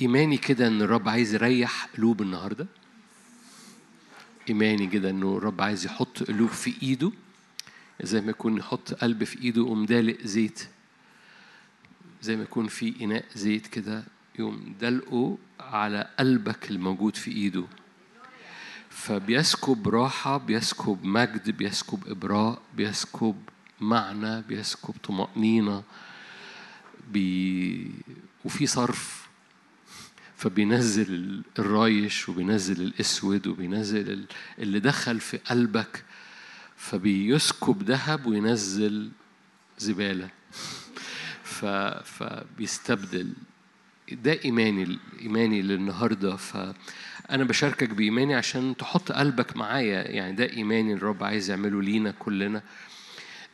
إيماني كده إن الرب عايز يريح قلوب النهاردة؟ إيماني كده إنه الرب عايز يحط قلوب في إيده زي ما يكون يحط قلب في إيده يقوم دالق زيت زي ما يكون في إناء زيت كده يقوم دلقه على قلبك الموجود في إيده. فبيسكب راحة بيسكب مجد بيسكب إبراء بيسكب معنى بيسكب طمأنينة بي... وفي صرف. فبينزل الرايش وبينزل الأسود وبينزل ال- اللي دخل في قلبك فبيسكب ذهب وينزل زبالة. ف... فبيستبدل. ده إيماني إيماني للنهاردة. فانا بشاركك بإيماني عشان تحط قلبك معايا. يعني ده إيماني الرب عايز يعمله لينا كلنا.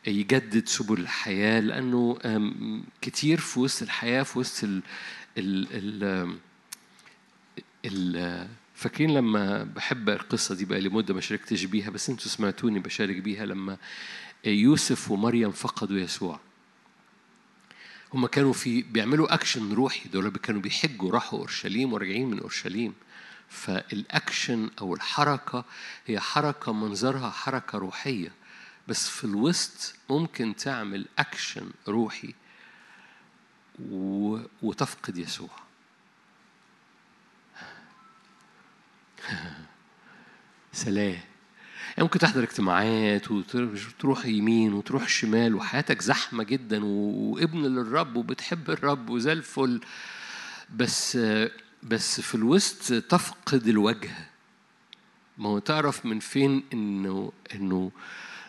يجدد سبل الحياة لأنه أم، كتير في وسط الحياة في وسط ال ال ال فاكرين لما بحب القصة دي بقى لمدة ما شاركتش بيها بس أنتوا سمعتوني بشارك بيها لما يوسف ومريم فقدوا يسوع هما كانوا في بيعملوا اكشن روحي دول كانوا بيحجوا راحوا أورشليم وراجعين من أورشليم فالاكشن أو الحركة هي حركة منظرها حركة روحية بس في الوسط ممكن تعمل اكشن روحي. وتفقد يسوع سلام. يعني ممكن تحضر اجتماعات وتروح يمين وتروح شمال وحياتك زحمة جدا وابن للرب وبتحب الرب وزي الفل. بس بس في الوسط تفقد الوجه. ما هو تعرف من فين إنه إنه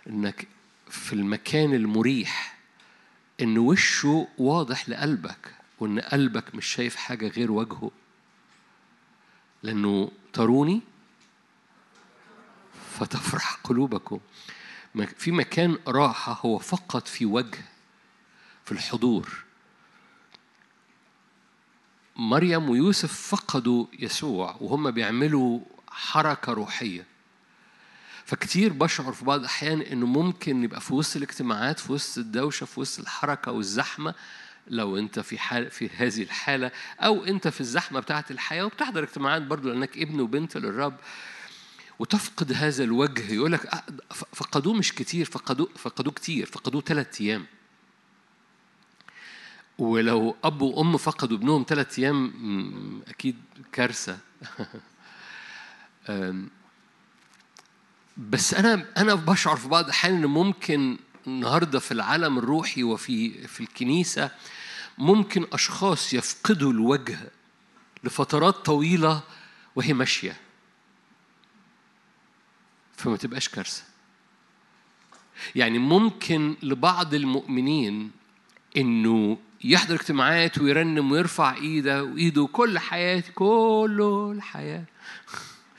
إنك في المكان المريح إن وشه واضح لقلبك وإن قلبك مش شايف حاجة غير وجهه. لأنه تروني فتفرح قلوبكم. في مكان راحة هو فقط في وجه في الحضور. مريم ويوسف فقدوا يسوع وهم بيعملوا حركة روحية. فكتير بشعر في بعض الأحيان إنه ممكن يبقى في وسط الاجتماعات في وسط الدوشة في وسط الحركة والزحمة لو أنت في حال في هذه الحالة أو أنت في الزحمة بتاعة الحياة وبتحضر اجتماعات برضو لأنك ابن وبنت للرب وتفقد هذا الوجه يقول لك فقدوه مش كتير فقدوه فقدوه كتير فقدوه ثلاث أيام. ولو أب وأم فقدوا ابنهم ثلاث أيام أكيد كارثة. بس أنا أنا بشعر في بعض الأحيان ان ممكن النهارده في العالم الروحي وفي في الكنيسة ممكن أشخاص يفقدوا الوجه لفترات طويلة وهي ماشية. فما تبقاش كارثة. يعني ممكن لبعض المؤمنين إنه يحضر اجتماعات ويرنم ويرفع إيده وإيده كل حياتي كله الحياة.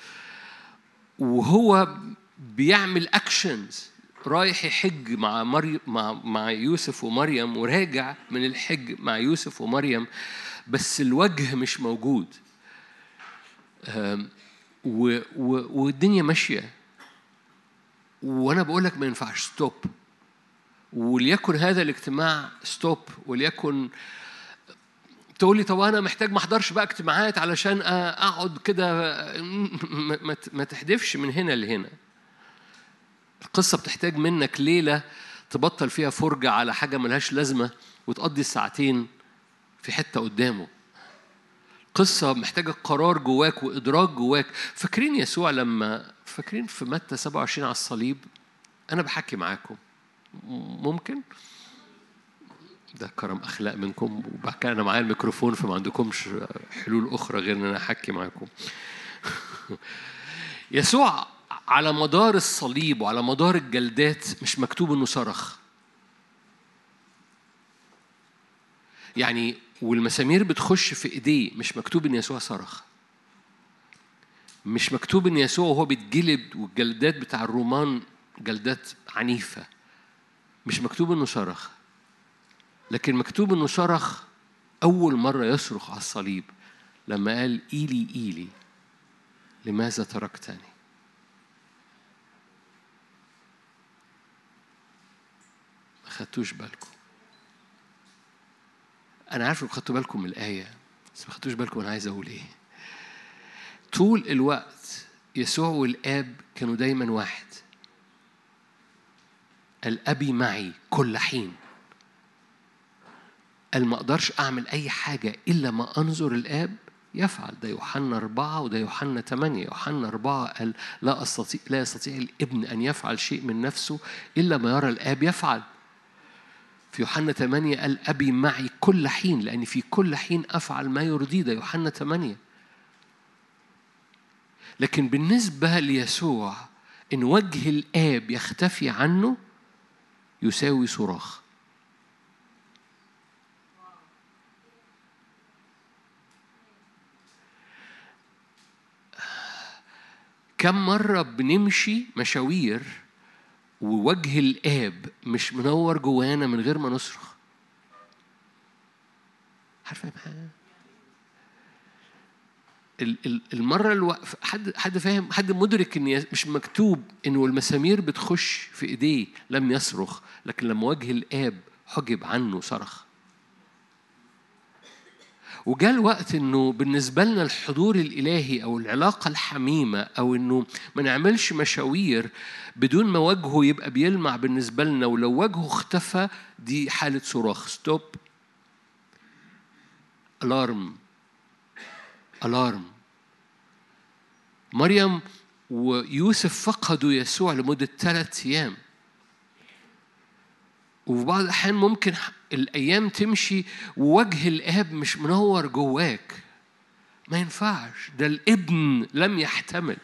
وهو بيعمل اكشنز رايح يحج مع مريم مع مع يوسف ومريم وراجع من الحج مع يوسف ومريم بس الوجه مش موجود. و و والدنيا ماشية. وأنا بقول لك ما ينفعش stop وليكن هذا الاجتماع stop وليكن تقول لي طب أنا محتاج ما أحضرش بقى اجتماعات علشان أقعد كده ما تحدفش من هنا لهنا. القصة بتحتاج منك ليلة تبطل فيها فرجة على حاجة ملهاش لازمة وتقضي الساعتين في حتة قدامه. قصة محتاجة قرار جواك وإدراك جواك. فاكرين يسوع لما فاكرين في متى 27 على الصليب؟ أنا بحكي معاكم. ممكن؟ ده كرم أخلاق منكم. وبعد أنا معايا الميكروفون فما عندكمش حلول أخرى غير إن أنا أحكي معاكم. يسوع على مدار الصليب وعلى مدار الجلدات مش مكتوب إنه صرخ. يعني والمسامير بتخش في إيديه مش مكتوب إن يسوع صرخ. مش مكتوب إن يسوع وهو بيتجلد والجلدات بتاع الرومان جلدات عنيفة. مش مكتوب إنه صرخ. لكن مكتوب إنه صرخ أول مرة يصرخ على الصليب لما قال إيلي إيلي لماذا تركتني؟ خدتوش بالكم. أنا عارف إنكم خدتوا بالكم من الآية بس ما خدتوش بالكم أنا عايز أقول إيه. طول الوقت يسوع والآب كانوا دايما واحد. الابي معي كل حين. قال ما أقدرش أعمل أي حاجة إلا ما أنظر الآب يفعل. ده يوحنا أربعة وده يوحنا ثمانية يوحنا أربعة قال لا أستطيع لا يستطيع الابن أن يفعل شيء من نفسه إلا ما يرى الآب يفعل. في يوحنا 8 قال أبي معي كل حين لأن في كل حين أفعل ما يرضيه ده يوحنا 8 لكن بالنسبة ليسوع إن وجه الآب يختفي عنه يساوي صراخ. كم مرة بنمشي مشاوير ووجه الآب مش منور جوانا من غير ما نصرخ. عارفة؟ المرة الوقف حد حد فاهم؟ حد مدرك إن مش مكتوب انه المسامير بتخش في إيديه لم يصرخ لكن لما وجه الآب حجب عنه صرخ. وجاء الوقت إنه بالنسبة لنا الحضور الإلهي أو العلاقة الحميمة أو إنه ما نعملش مشاوير بدون ما وجهه يبقى بيلمع بالنسبة لنا ولو وجهه اختفى دي حالة صراخ. stop alarm alarm مريم ويوسف فقدوا يسوع لمدة ثلاث أيام. وفي بعض الأحيان ممكن الأيام تمشي ووجه الآب مش منور جواك. ما ينفعش. ده الابن لم يحتمل.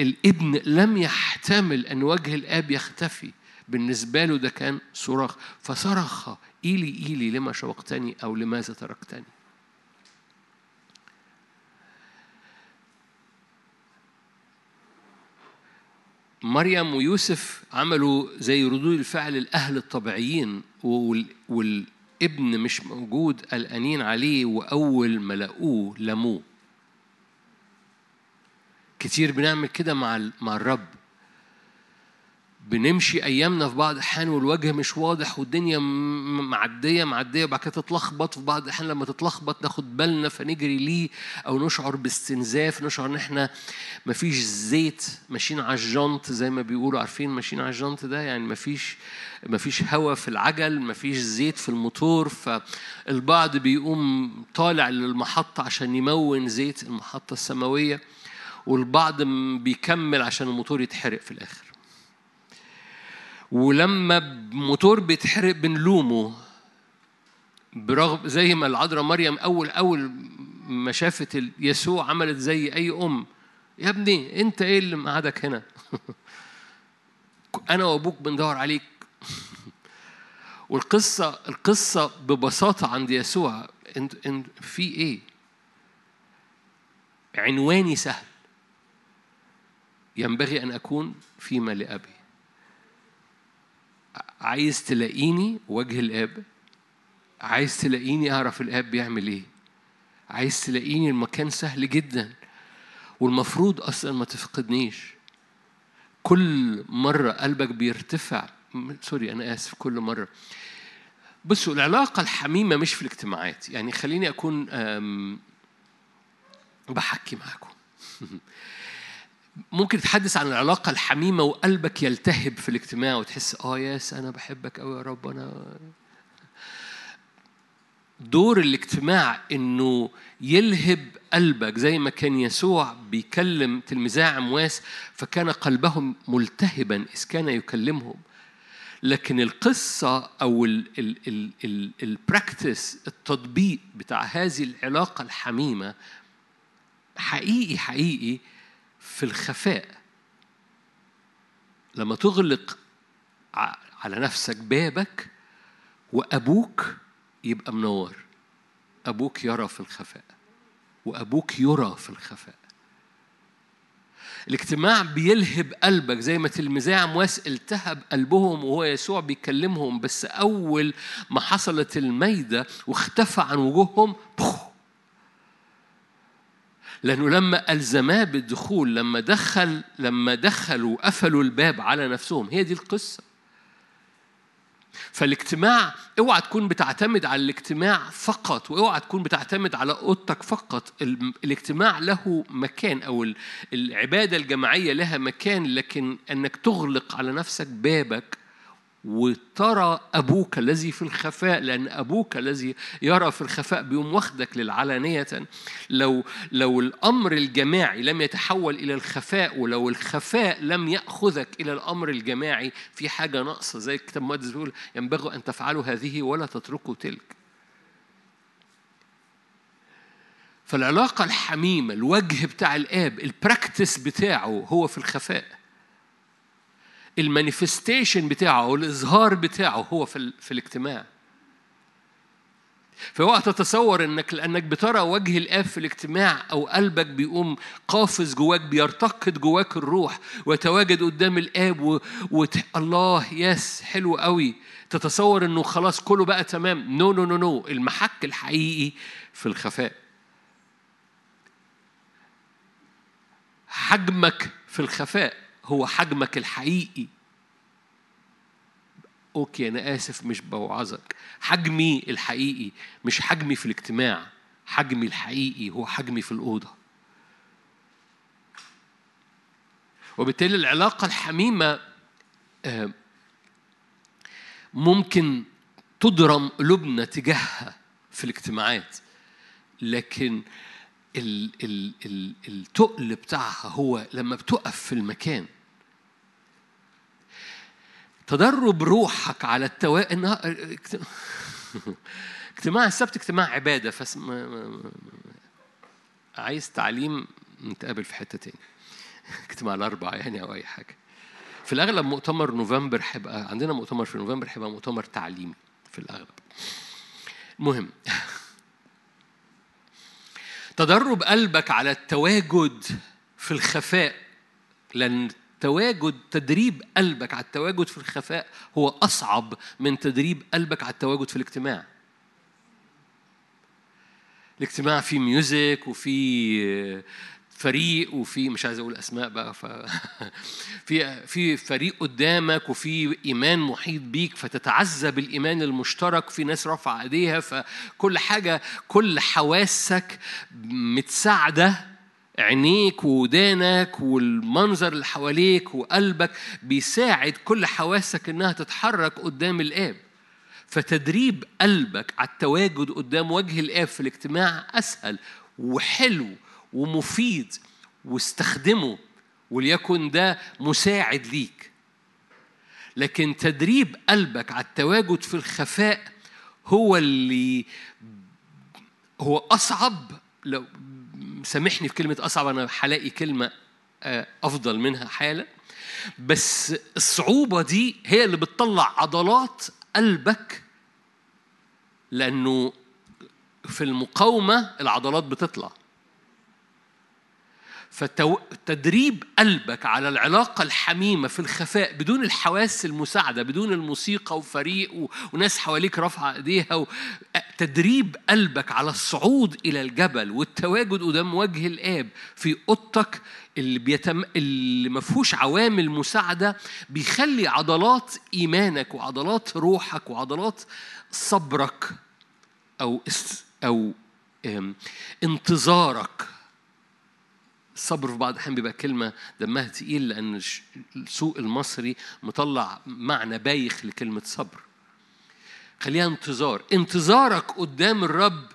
الابن لم يحتمل أن وجه الآب يختفي. بالنسبة له ده كان صراخ. فصرخ. إيلي إيلي لما شوقتني أو لماذا تركتني؟ مريم ويوسف عملوا زي ردود الفعل الأهل الطبيعيين والابن مش موجود قلقانين عليه وأول ما لقوه لموه. كتير بنعمل كده مع مع الرب. بنمشي أيامنا في بعض الأحيان والوجه مش واضح والدنيا معدية معدية وبعد كده تتلخبط. في بعض الأحيان لما تتلخبط ناخد بالنا فنجري ليه أو نشعر باستنزاف نشعر إن إحنا مفيش زيت ماشيين على الجنط زي ما بيقولوا. عارفين ماشيين على الجنط ده؟ يعني مفيش مفيش هواء في العجل مفيش زيت في الموتور. فالبعض بيقوم طالع للمحطة عشان يمون زيت المحطة السماوية والبعض بيكمل عشان الموتور يتحرق في الآخر. ولما موتور بيتحرق بنلومه برغم زي ما العذراء مريم أول أول ما شافت يسوع عملت زي أي أم يا ابني أنت إيه اللي مقعدك هنا؟ أنا وأبوك بندور عليك. والقصة القصة ببساطة عند يسوع انت انت في إيه؟ عنواني سهل. ينبغي أن أكون فيما لابي عايز تلاقيني وجه الآب؟ عايز تلاقيني أعرف الآب بيعمل إيه؟ عايز تلاقيني المكان سهل جدا والمفروض أصلا ما تفقدنيش. كل مرة قلبك بيرتفع سوري أنا آسف كل مرة. بصوا العلاقة الحميمة مش في الاجتماعات. يعني خليني أكون بحكي معاكم. ممكن تتحدث عن العلاقة الحميمة وقلبك يلتهب في الاجتماع وتحس آه ياس أنا بحبك أوي يا رب أنا دور الاجتماع إنه يلهب قلبك زي ما كان يسوع بيكلم تلميذي عمواس فكان قلبهم ملتهبا إذ كان يكلمهم. لكن القصة أو البراكتس التطبيق بتاع هذه العلاقة الحميمة حقيقي حقيقي في الخفاء. لما تغلق على نفسك بابك وأبوك يبقى منور. أبوك يرى في الخفاء وأبوك يرى في الخفاء. الاجتماع بيلهب قلبك زي ما تلميذي عمواس التهب قلبهم وهو يسوع بيكلمهم بس أول ما حصلت الميدة واختفى عن وجوههم بخ لأنه لما ألزماه بالدخول لما دخل لما دخلوا قفلوا الباب على نفسهم. هي دي القصة. فالاجتماع اوعى تكون بتعتمد على الاجتماع فقط واوعى تكون بتعتمد على أوضتك فقط. الاجتماع له مكان أو العبادة الجماعية لها مكان لكن أنك تغلق على نفسك بابك وترى أبوك الذي في الخفاء لأن أبوك الذي يرى في الخفاء بيوم واخدك للعلانية. لو لو الأمر الجماعي لم يتحول إلى الخفاء ولو الخفاء لم يأخذك إلى الأمر الجماعي في حاجة ناقصة زي الكتاب المقدس بيقول ينبغي أن تفعلوا هذه ولا تتركوا تلك. فالعلاقة الحميمة الوجه بتاع الآب ال practice بتاعه هو في الخفاء. ال manifestation بتاعه أو الإظهار بتاعه هو في, في الاجتماع. فاوعى تتصور انك لأنك بترى وجه الآب في الاجتماع أو قلبك بيقوم قافز جواك بيرتكض جواك الروح ويتواجد قدام الآب و... وت... الله yes حلو قوي. تتصور إنه خلاص كله بقى تمام. no no no no المحك الحقيقي في الخفاء. حجمك في الخفاء. هو حجمك الحقيقي. أوكي أنا آسف مش بوعظك. حجمي الحقيقي مش حجمي في الاجتماع. حجمي الحقيقي هو حجمي في الأوضة. وبالتالي العلاقة الحميمة آه، ممكن تضرم قلوبنا تجاهها في الاجتماعات. لكن ال ال ال التقل بتاعها هو لما بتقف في المكان. تدرب روحك على التوا اجتماع السبت اجتماع عبادة فاسم عايز تعليم نتقابل في حتة تاني. اجتماع الاربعاء يعني أو أي حاجة. في الأغلب مؤتمر نوفمبر هيبقى عندنا مؤتمر في نوفمبر هيبقى مؤتمر تعليمي في الأغلب. المهم. تدرب قلبك على التواجد في الخفاء لأن تواجد تدريب قلبك على التواجد في الخفاء هو أصعب من تدريب قلبك على التواجد في الاجتماع. الاجتماع فيه ميوزك وفيه فريق وفي مش عايز أقول أسماء بقى ف في في فريق قدامك وفي إيمان محيط بيك فتتعزى بالايمان المشترك في ناس رافعة إيديها فكل حاجة كل حواسك متساعدة عينيك ودانك والمنظر اللي حواليك وقلبك بيساعد كل حواسك إنها تتحرك قدام الآب. فتدريب قلبك على التواجد قدام وجه الآب في الاجتماع أسهل وحلو ومفيد واستخدمه وليكن ده مساعد ليك. لكن تدريب قلبك على التواجد في الخفاء هو اللي هو أصعب لو سامحني في كلمة أصعب أنا هلاقي كلمة آه، أفضل منها حالا. بس الصعوبة دي هي اللي بتطلع عضلات قلبك لأنه في المقاومة العضلات بتطلع. فتدريب قلبك على العلاقة الحميمة في الخفاء بدون الحواس المساعدة بدون الموسيقى وفريق وناس حواليك رافعة إيديها. تدريب قلبك على الصعود إلى الجبل والتواجد قدام وجه الآب في أوضتك اللي بيتم اللي ما فيهوش عوامل مساعدة بيخلي عضلات إيمانك وعضلات روحك وعضلات صبرك أو أو انتظارك الصبر في بعض الأحيان بيبقى كلمة دمها تقيل لأن السوق المصري مطلع معنى بايخ لكلمة صبر. خليها انتظار. انتظارك قدام الرب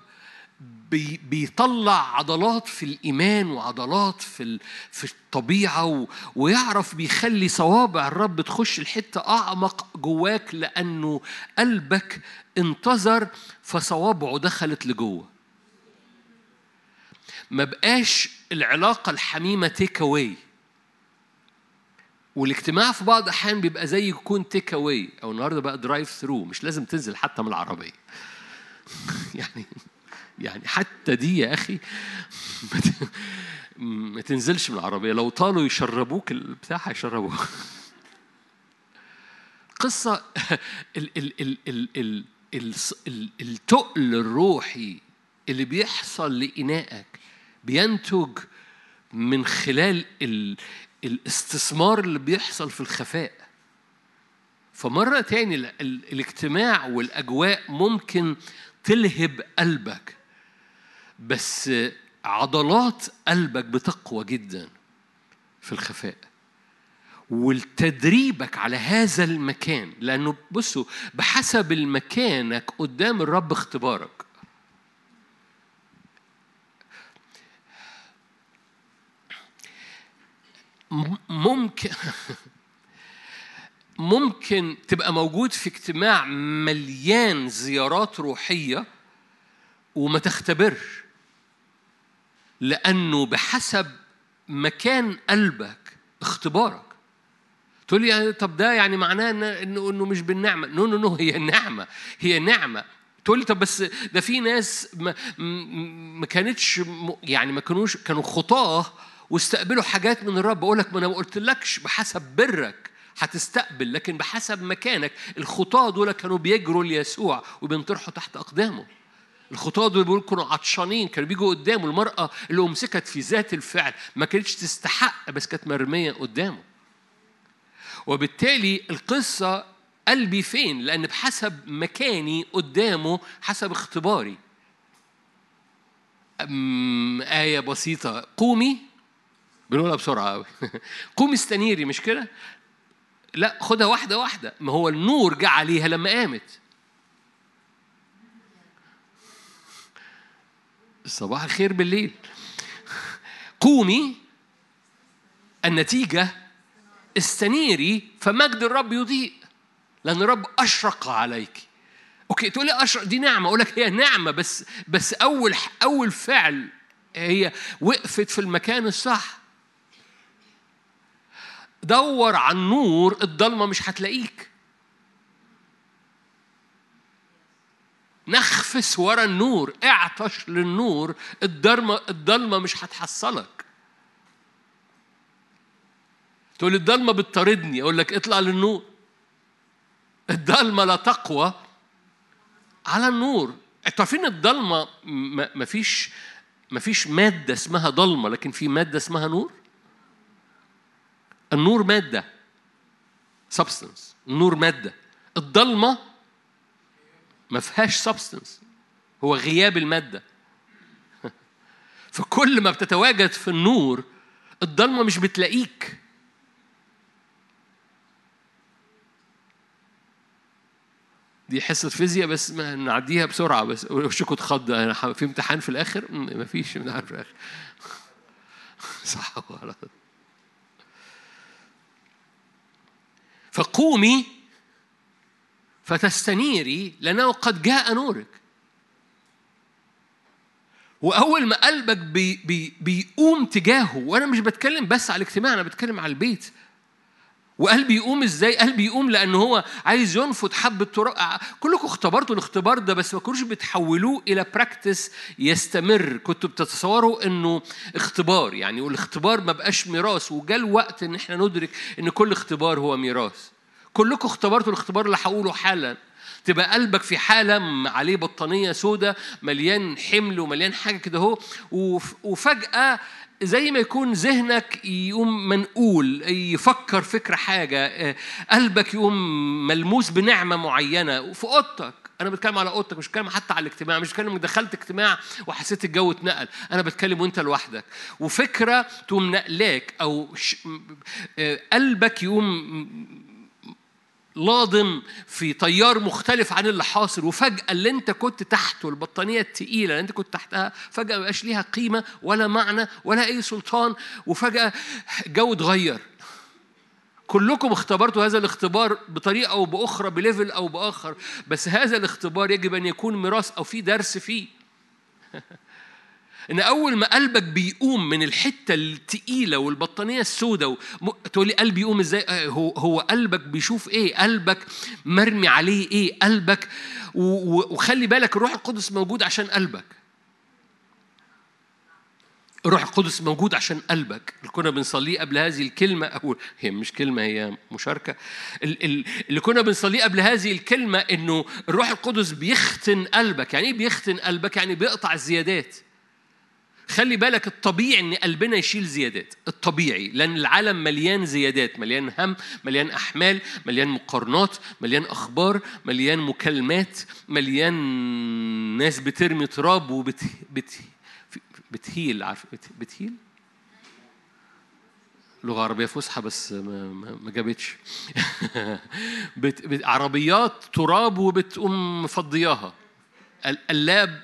بي بيطلع عضلات في الإيمان وعضلات في في الطبيعة ويعرف بيخلي صوابع الرب تخش الحتة أعمق جواك لأنه قلبك انتظر فصوابعه دخلت لجوه. ما بقاش العلاقة الحميمة تيك أواي والاجتماع في بعض الأحيان بيبقى زي يكون take away أو النهاردة بقى drive through مش لازم تنزل حتى من العربية. يعني يعني حتى دي يا أخي ما تنزلش من العربية. لو طالوا يشربوك البتاع هيشربوك. قصة ال ال ال ال ال التقل الروحي اللي بيحصل لإنائك بينتج من خلال الاستثمار اللي بيحصل في الخفاء. فمرة تاني ال- ال- الاجتماع والأجواء ممكن تلهب قلبك بس عضلات قلبك بتقوى جدا في الخفاء. والتدريبك على هذا المكان لأنه بصوا بحسب المكانك قدام الرب اختبارك. ممكن ممكن تبقى موجود في اجتماع مليان زيارات روحية وما تختبرش لأنه بحسب مكان قلبك اختبارك. تقول لي يعني طب ده يعني معناه انه إنه مش بالنعمة. no no no هي نعمة هي نعمة. تقول لي طب بس ده في ناس ما, ما كانتش يعني ما كانوش كانوا خطاه واستقبلوا حاجات من الرب. أقول لك ما أنا ما قلتلكش بحسب برك هتستقبل لكن بحسب مكانك. الخطاة دول كانوا بيجروا ليسوع وبينطرحوا تحت أقدامه. الخطاة دول بيقولوا كانوا عطشانين كانوا بيجوا قدامه. المرأة اللي أمسكت في ذات الفعل ما كانتش تستحق بس كانت مرمية قدامه. وبالتالي القصة قلبي فين؟ لأن بحسب مكاني قدامه حسب اختباري. آية بسيطة. قومي بنقولها بسرعة أوي. قومي استنيري مش كده؟ لا خدها واحدة واحدة. ما هو النور جه عليها لما قامت. صباح الخير بالليل. قومي. النتيجة استنيري فمجد الرب يضيء. لأن الرب أشرق عليك. أوكي تقول لي أشرق دي نعمة. أقول لك هي نعمة بس بس أول أول فعل هي وقفت في المكان الصح. دور على النور الضلمة مش هتلاقيك. نخفس ورا النور اعطش للنور الضلمه الضلمة مش هتحصلك. تقول الضلمة بتطاردني أقول لك اطلع للنور. الضلمة لا تقوى على النور. أنتوا عارفين الضلمة ما فيش ما فيش مادة اسمها ضلمة لكن في مادة اسمها نور؟ النور مادة. substance النور مادة. الضلمة ما فيهاش substance هو غياب المادة. فكل ما بتتواجد في النور الضلمة مش بتلاقيك. دي حصة فيزياء بس ما نعديها بسرعة بس. وشكوا اتخض أنا في امتحان في الآخر؟ ما فيش امتحان في الآخر. صح وغلط فقومي فتستنيري لأنه قد جاء نورك. وأول ما قلبك بي بي بيقوم تجاهه وأنا مش بتكلم بس على الاجتماع أنا بتكلم على البيت وقلبي يقوم إزاي؟ قلبي يقوم لأن هو عايز ينفض حبة تراب كلكم اختبرتوا الاختبار ده بس ما كنتوش بتحولوه إلى براكتس يستمر. كنتوا بتتصوروا إنه اختبار. يعني والاختبار ما بقاش ميراث. وجاء الوقت إن إحنا ندرك إن كل اختبار هو ميراث. كلكم اختبرتوا الاختبار اللي هقوله حالا تبقى قلبك في حالة عليه بطانية سودة مليان حمل ومليان حاجة كده اهو. وفجأة زي ما يكون ذهنك يقوم منقول يفكر فكرة حاجة قلبك يقوم ملموس بنعمة معينة في أوضتك. أنا بتكلم على أوضتك مش بتكلم حتى على الاجتماع مش بتكلم دخلت اجتماع وحسيت الجو اتنقل. أنا بتكلم وأنت لوحدك. وفكرة تقوم نقلاك أو قلبك يقوم لاضم في تيار مختلف عن اللي حاصل وفجأة اللي انت كنت تحته البطانية التقيلة اللي انت كنت تحتها فجأة ما بقاش ليها قيمة ولا معنى ولا أي سلطان وفجأة الجو اتغير. كلكم اختبرتوا هذا الاختبار بطريقة أو بأخرى بليفل أو بآخر بس هذا الاختبار يجب أن يكون ميراث أو في درس فيه. إن أول ما قلبك بيقوم من الحتة التقيلة والبطانية السوداء و... تقولي قلبي يقوم إزاي؟ هو هو قلبك بيشوف إيه؟ قلبك مرمي عليه إيه؟ قلبك. وخلي بالك الروح القدس موجود عشان قلبك. الروح القدس موجود عشان قلبك. اللي كنا بنصليه قبل هذه الكلمة أو هي مش كلمة هي مشاركة. اللي كنا بنصليه قبل هذه الكلمة إنه الروح القدس بيختن قلبك. يعني إيه بيختن قلبك؟ يعني بيقطع الزيادات. خلي بالك الطبيعي إن قلبنا يشيل زيادات الطبيعي لأن العالم مليان زيادات مليان هم مليان أحمال مليان مقارنات مليان أخبار مليان مكالمات مليان ناس بترمي تراب وبت بت بتهيل عارف بتهيل؟ لغة عربية فصحى بس ما, ما جابتش. بت... بت... عربيات تراب وبتقوم مفضياها. قلاب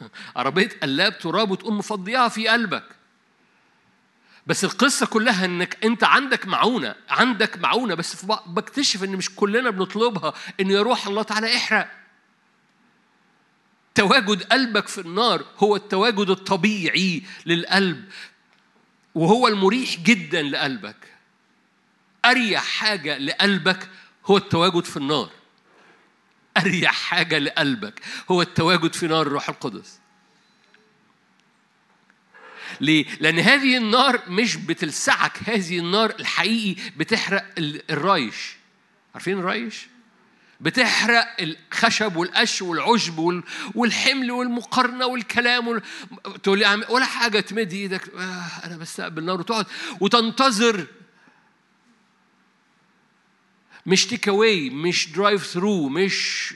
عربية قلاب تراب وتقوم مفضياها في قلبك. بس القصة كلها إنك أنت عندك معونة عندك معونة بس بكتشف إن مش كلنا بنطلبها إن يا روح الله تعالى احرق. تواجد قلبك في النار هو التواجد الطبيعي للقلب وهو المريح جدا لقلبك. أريح حاجة لقلبك هو التواجد في النار. أريح حاجة لقلبك هو التواجد في نار الروح القدس ليه؟ لأن هذه النار مش بتلسعك هذه النار الحقيقي بتحرق الرايش عارفين الرايش؟ بتحرق الخشب والقش والعشب والحمل والمقارنة والكلام وال... تقول لي ولا حاجة تمد إيدك آه أنا بستقبل نار وتقعد وتنتظر مش take away مش drive through مش.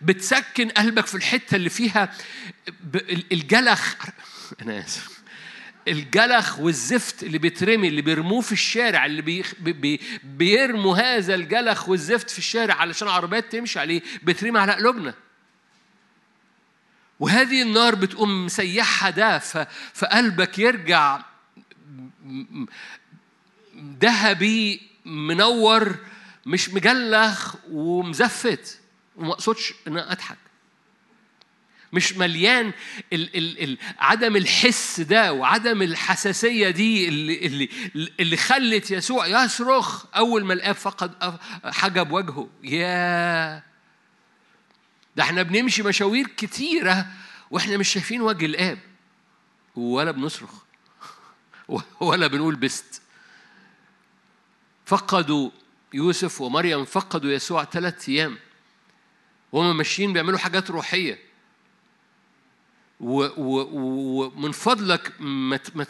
بتسكن قلبك في الحتة اللي فيها الجلخ أنا آسف الجلخ والزفت اللي بيترمي اللي بيرموه في الشارع اللي بي بي بيرموا هذا الجلخ والزفت في الشارع علشان عربيات تمشي عليه بيترمي على قلوبنا وهذه النار بتقوم مسيحها ده فقلبك يرجع ذهبي منور مش مجلخ ومزفت. وما اقصدش إن أضحك. مش مليان ال ال ال عدم الحس ده وعدم الحساسية دي اللي اللي اللي خلت يسوع يصرخ أول ما الآب فقد حجب وجهه. يا ده إحنا بنمشي مشاوير كتيرة وإحنا مش شايفين وجه الآب. ولا بنصرخ. ولا بنقول بست فقدوا يوسف ومريم فقدوا يسوع ثلاث أيام. وهم ماشيين بيعملوا حاجات روحية. ومن فضلك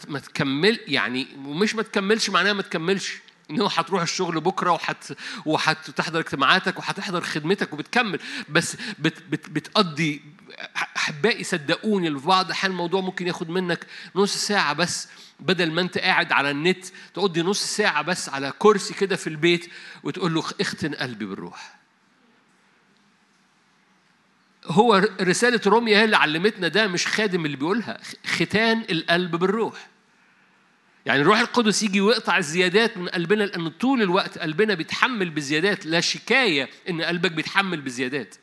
ما تكمل يعني ومش ما تكملش معناها ما تكملش ان هتروح الشغل بكرة وحت وهتحضر اجتماعاتك وهتحضر خدمتك وبتكمل بس بت بت بتقضي أحبائي صدقوني في بعض الاحيان الموضوع ممكن ياخد منك نص ساعة بس بدل ما أنت قاعد على النت تقضي نص ساعة بس على كرسي كده في البيت وتقول له اختن قلبي بالروح. هو رسالة روميا هي اللي علمتنا ده مش خادم اللي بيقولها ختان القلب بالروح. يعني الروح القدس يجي ويقطع الزيادات من قلبنا لأن طول الوقت قلبنا بيتحمل بزيادات لا شكاية إن قلبك بيتحمل بزيادات.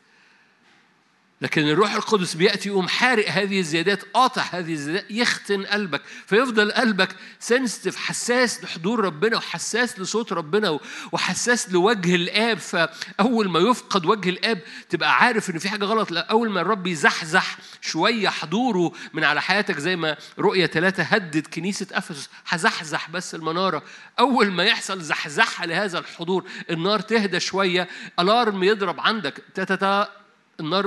لكن الروح القدس بيأتي يقوم حارق هذه الزيادات قاطع هذه الزيادات يختن قلبك فيفضل قلبك سنستف حساس لحضور ربنا وحساس لصوت ربنا وحساس لوجه الآب. فأول ما يفقد وجه الآب تبقى عارف إن في حاجة غلط لا أول ما الرب يزحزح شوية حضوره من على حياتك زي ما رؤية ثلاثة هدد كنيسة أفسس هزحزح بس المنارة. أول ما يحصل زحزحة لهذا الحضور النار تهدى شوية الارم يضرب عندك تتتا النار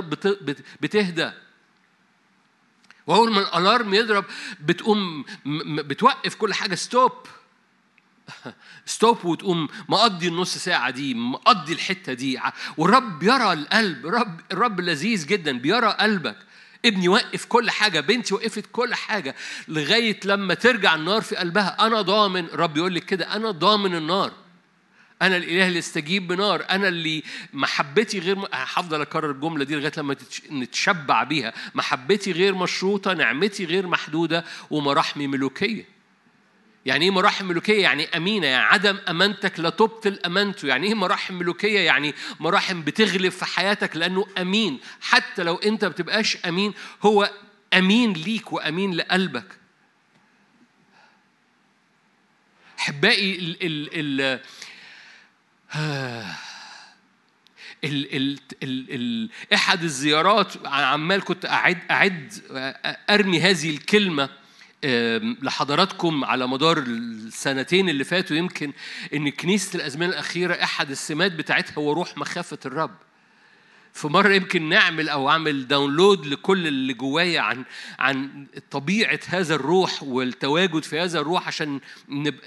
بتهدى. وأول ما الألارم يضرب بتقوم بتوقف كل حاجة. stop. stop وتقوم مقضي النص ساعة دي مقضي الحتة دي. والرب يرى القلب. الرب الرب لذيذ جدا. بيرى قلبك. ابني وقف كل حاجة. بنتي وقفت كل حاجة. لغاية لما ترجع النار في قلبها. أنا ضامن. الرب يقول لك كده. أنا ضامن النار. أنا الإله اللي استجيب بنار أنا اللي محبتي غير م... هفضل أكرر الجملة دي لغاية لما نتشبع بيها. محبتي غير مشروطة نعمتي غير محدودة ومراحمي ملوكية. يعني إيه مراحم ملوكية؟ يعني أمينة يعني عدم أمانتك لا تبطل أمانته. يعني إيه مراحم ملوكية؟ يعني مراحم بتغلب في حياتك لأنه أمين. حتى لو أنت ما بتبقاش أمين هو أمين ليك وأمين لقلبك. أحبائي ال ال ال ال احد الزيارات عمال كنت اعد أعد أرمي هذه الكلمة لحضراتكم على مدار السنتين اللي فاتوا يمكن إن كنيسة الازمنه الأخيرة احد السمات بتاعتها هو روح مخافة الرب. في مرة يمكن نعمل أو أعمل download لكل اللي جوايا عن عن طبيعة هذا الروح والتواجد في هذا الروح عشان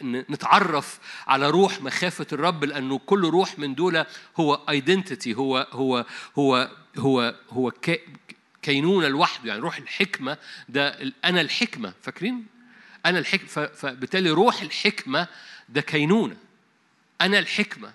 نتعرف على روح مخافة الرب لأنه كل روح من دول هو identity هو هو هو هو هو كينونة لوحده يعني روح الحكمة ده أنا الحكمة فاكرين؟ أنا الحكمة فبالتالي روح الحكمة ده كينونة أنا الحكمة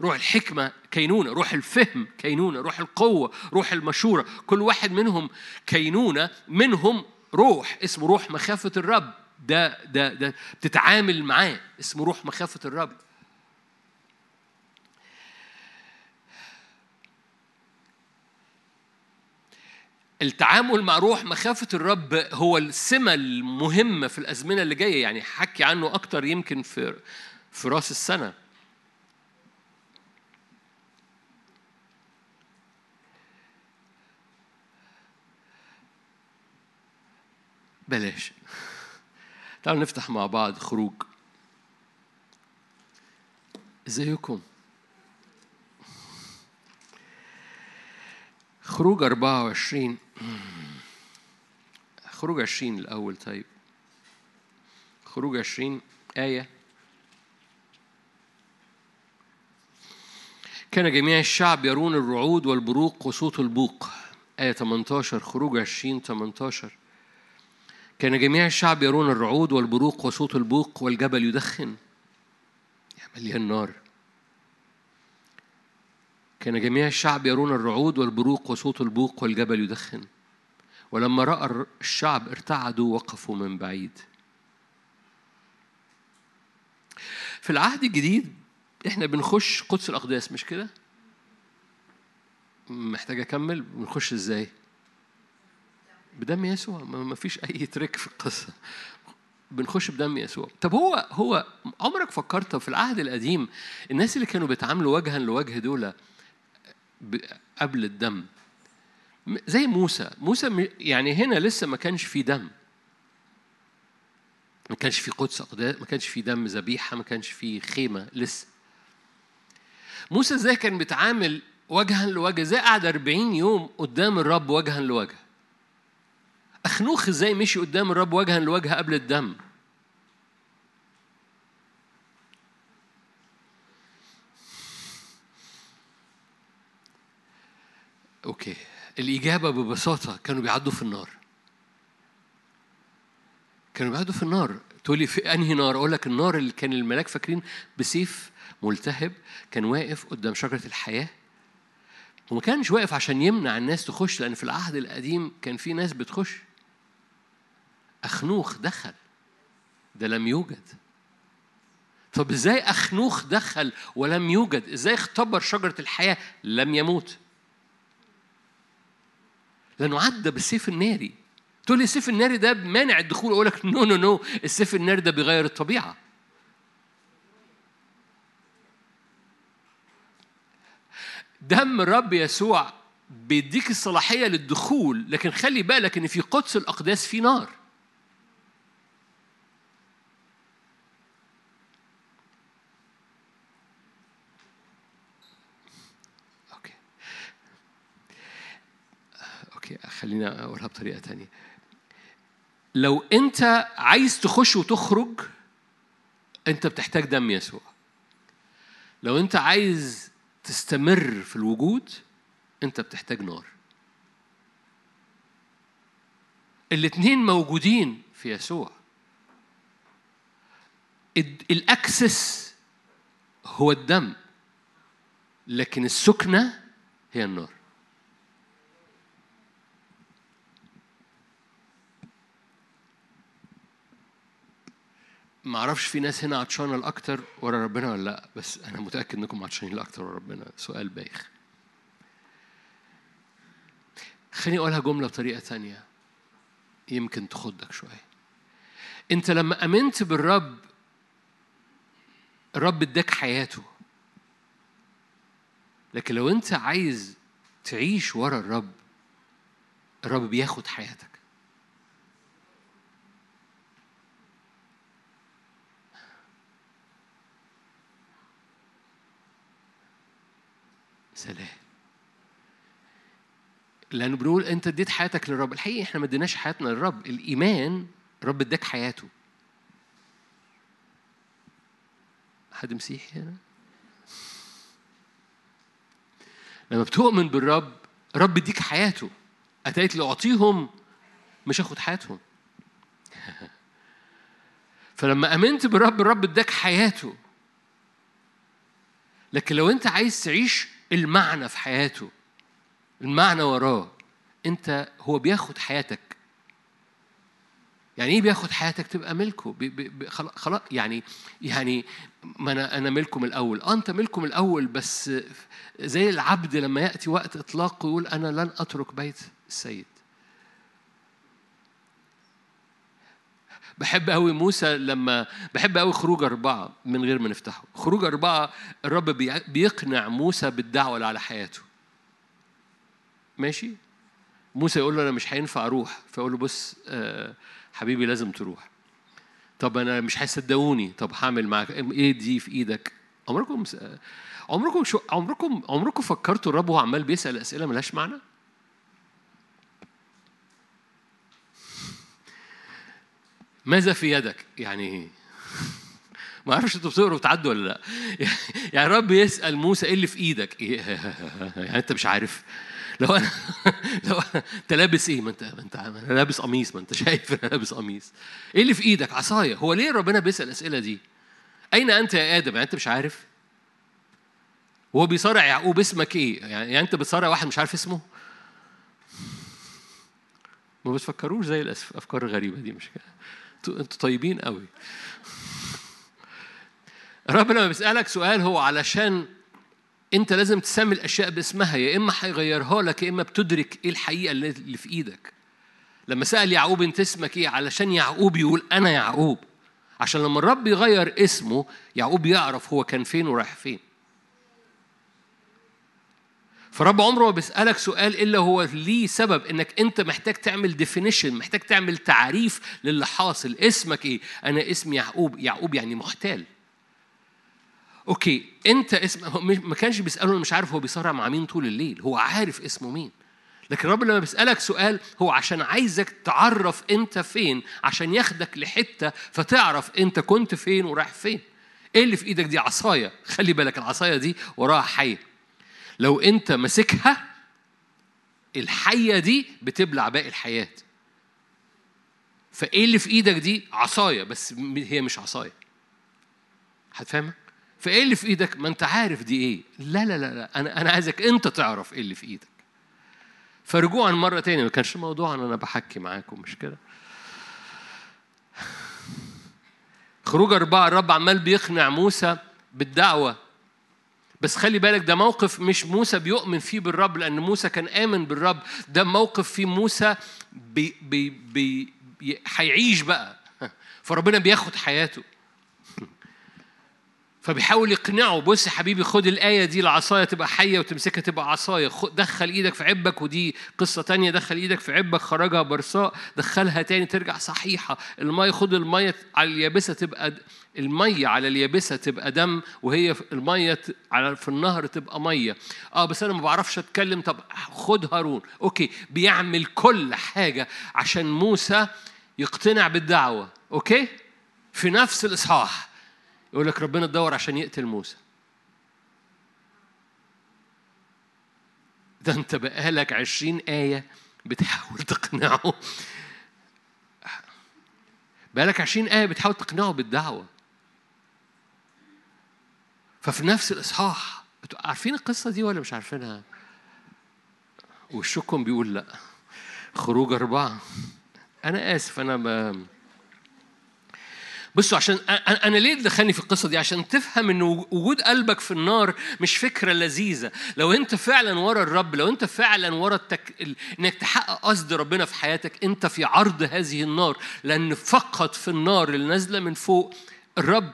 روح الحكمة كينونة روح الفهم كينونة روح القوة روح المشورة. كل واحد منهم كينونة منهم روح اسمه روح مخافة الرب. ده ده ده بتتعامل معاه اسمه روح مخافة الرب. التعامل مع روح مخافة الرب هو السمة المهمة في الأزمنة اللي جاية يعني حكي عنه أكتر يمكن في في رأس السنة. بلاش. تعالوا نفتح مع بعض خروج. إزيكم؟ خروج 24 خروج 20 الأول طيب. خروج 20 آية. كان جميع الشعب يرون الرعود والبروق وصوت البوق. آية 18 خروج 20 18 كان جميع الشعب يرون الرعود والبروق وصوت البوق والجبل يدخن. مليان نار. كان جميع الشعب يرون الرعود والبروق وصوت البوق والجبل يدخن. ولما رأى الشعب ارتعدوا وقفوا من بعيد. في العهد الجديد إحنا بنخش قدس الأقداس مش كده؟ محتاج أكمل؟ بنخش إزاي؟ بدم يسوع. ما فيش أي تريك في القصة. بنخش بدم يسوع. طب هو هو عمرك فكرت في العهد القديم الناس اللي كانوا بيتعاملوا وجها لوجه دول قبل الدم؟ زي موسى. موسى يعني هنا لسه ما كانش في دم. ما كانش في قدس أقداس ما كانش في دم ذبيحة ما كانش في خيمة لسه. موسى إزاي كان بيتعامل وجها لوجه؟ إزاي قعد 40 يوم قدام الرب وجها لوجه؟ أخنوخ إزاي مشي قدام الرب وجها لوجه قبل الدم؟ أوكي. الإجابة ببساطة كانوا بيعدوا في النار. كانوا بيعدوا في النار. تقول لي في أنهي نار؟ أقول لك النار اللي كان الملاك فاكرين بسيف ملتهب كان واقف قدام شجرة الحياة. وما كانش واقف عشان يمنع الناس تخش لأن في العهد القديم كان في ناس بتخش. أخنوخ دخل ده لم يوجد. طب إزاي أخنوخ دخل ولم يوجد؟ إزاي اختبر شجرة الحياة لم يموت؟ لأنه عدى بالسيف الناري. تقول لي السيف الناري ده مانع الدخول؟ أقول لك no no no السيف الناري ده بيغير الطبيعة. دم الرب يسوع بيديك الصلاحية للدخول لكن خلي بالك إن في قدس الأقداس في نار okay okay خلينا أقولها بطريقة تانية. لو أنت عايز تخش وتخرج أنت بتحتاج دم يسوع. لو أنت عايز تستمر في الوجود أنت بتحتاج نار. الاثنين موجودين في يسوع. ال access هو الدم لكن السكنة هي النار. ما أعرفش في ناس هنا عطشانة الأكتر ورا ربنا ولا لأ بس أنا متأكد إنكم عطشانين الأكتر ورا ربنا. سؤال بايخ. خليني أقولها جملة بطريقة تانية يمكن تخضك شوية. أنت لما آمنت بالرب الرب اداك حياته. لكن لو أنت عايز تعيش ورا الرب الرب بياخد حياتك. سلام. لأنه بنقول أنت اديت حياتك للرب. الحقيقة إحنا ما اديناش حياتنا للرب. الإيمان الرب اداك حياته. حد مسيحي هنا؟ لما بتؤمن بالرب رب يديك حياته. أتيت لأعطيهم مش هاخد حياتهم. فلما آمنت بالرب الرب اداك حياته. لكن لو أنت عايز تعيش المعنى في حياته المعنى وراه. انت هو بياخد حياتك. يعني إيه بياخد حياتك؟ تبقى ملكه. بي بي خلاص يعني يعني ما أنا أنا ملكه من الأول. آه انت ملكه من الأول بس زي العبد لما يأتي وقت إطلاقه يقول أنا لن أترك بيت السيد. بحب قوي موسى لما بحب قوي خروج أربعة من غير ما نفتحه. خروج أربعة الرب بيقنع موسى بالدعوة اللي على حياته. ماشي؟ موسى يقول له أنا مش هينفع أروح. فيقول له بص آه، حبيبي لازم تروح. طب أنا مش هيصدقوني. طب هعمل معاك؟ إيه دي في إيدك؟ عمركم عمركم شو عمركم عمركم فكرتوا الرب وهو عمال بيسأل أسئلة ملهاش معنى؟ ماذا في يدك؟ يعني ما أعرفش أنتوا بتقروا وتعدوا ولا لا. يعني الرب يسأل موسى إيه اللي في إيدك؟ يعني أنت مش عارف. لو أنا لو أنت لابس إيه؟ ما انت ما انت أنا لابس قميص ما أنت شايف أنا لابس قميص. إيه اللي في إيدك؟ عصاية. هو ليه ربنا بيسأل الأسئلة دي؟ أين أنت يا آدم؟ يعني أنت مش عارف. وهو بيصارع يعقوب اسمك إيه؟ يعني أنت بتصارع واحد مش عارف اسمه؟ ما بتفكروش زي الأفكار الغريبة دي مش كده؟ أنتوا طيبين قوي. الرب لما بيسألك سؤال هو علشان انت لازم تسمي الأشياء باسمها يا إما هيغيرها لك يا إما بتدرك إيه الحقيقة اللي في إيدك. لما سأل يعقوب انت اسمك إيه؟ علشان يعقوب يقول أنا يعقوب. عشان لما الرب يغير اسمه يعقوب يعرف هو كان فين ورايح فين. فالرب عمره ما بيسألك سؤال إلا هو ليه سبب إنك أنت محتاج تعمل definition محتاج تعمل تعريف للي حاصل. اسمك إيه؟ أنا اسمي يعقوب. يعقوب يعني محتال. okay أنت اسم ما كانش بيسأله مش عارف هو بيصارع مع مين طول الليل. هو عارف اسمه مين. لكن الرب لما بيسألك سؤال هو عشان عايزك تعرف أنت فين عشان ياخدك لحتة فتعرف أنت كنت فين ورايح فين. إيه اللي في إيدك دي؟ عصاية. خلي بالك العصاية دي وراها حية لو انت ماسكها الحية دي بتبلع باقي الحياة. فإيه اللي في إيدك دي؟ عصاية بس هي مش عصاية. هتفهمها فإيه اللي في إيدك؟ ما أنت عارف دي إيه. لا لا لا, لا. أنا أنا عايزك أنت تعرف إيه اللي في إيدك. فرجوعا مرة تاني ما كانش موضوع أنا بحكي معاكم مش كده؟ خروج أربعة الرب عمال بيقنع موسى بالدعوة. بس خلي بالك ده موقف مش موسى بيؤمن فيه بالرب لأن موسى كان آمن بالرب. ده موقف فيه موسى بي بي بي هيعيش بقى. فربنا بياخد حياته. فبيحاول يقنعه بص يا حبيبي خد الآية دي العصاية تبقى حية وتمسكها تبقى عصاية دخل إيدك في عبك. ودي قصة تانية دخل إيدك في عبك خرجها برصاء دخلها تاني ترجع صحيحة. المية خد المية على اليابسة تبقى المية على اليابسة تبقى دم وهي المية على في النهر تبقى مية آه بس أنا ما بعرفش أتكلم. طب خد هارون. Okay بيعمل كل حاجة عشان موسى يقتنع بالدعوة. Okay؟ في نفس الإصحاح. يقول لك ربنا بيدور عشان يقتل موسى. ده انت بقالك عشرين آية بتحاول تقنعه. بقالك عشرين آية بتحاول تقنعه بالدعوة. ففي نفس الإصحاح عارفين القصة دي ولا مش عارفينها؟ وشكم بيقول لا. خروج أربعة. أنا آسف أنا ب... بصوا عشان أنا ليه دخلني في القصة دي؟ عشان تفهم إن وجود قلبك في النار مش فكرة لذيذة. لو أنت فعلا ورا الرب لو أنت فعلا ورا التك... إنك تحقق قصد ربنا في حياتك أنت في عرض هذه النار. لأن فقط في النار اللي نازلة من فوق الرب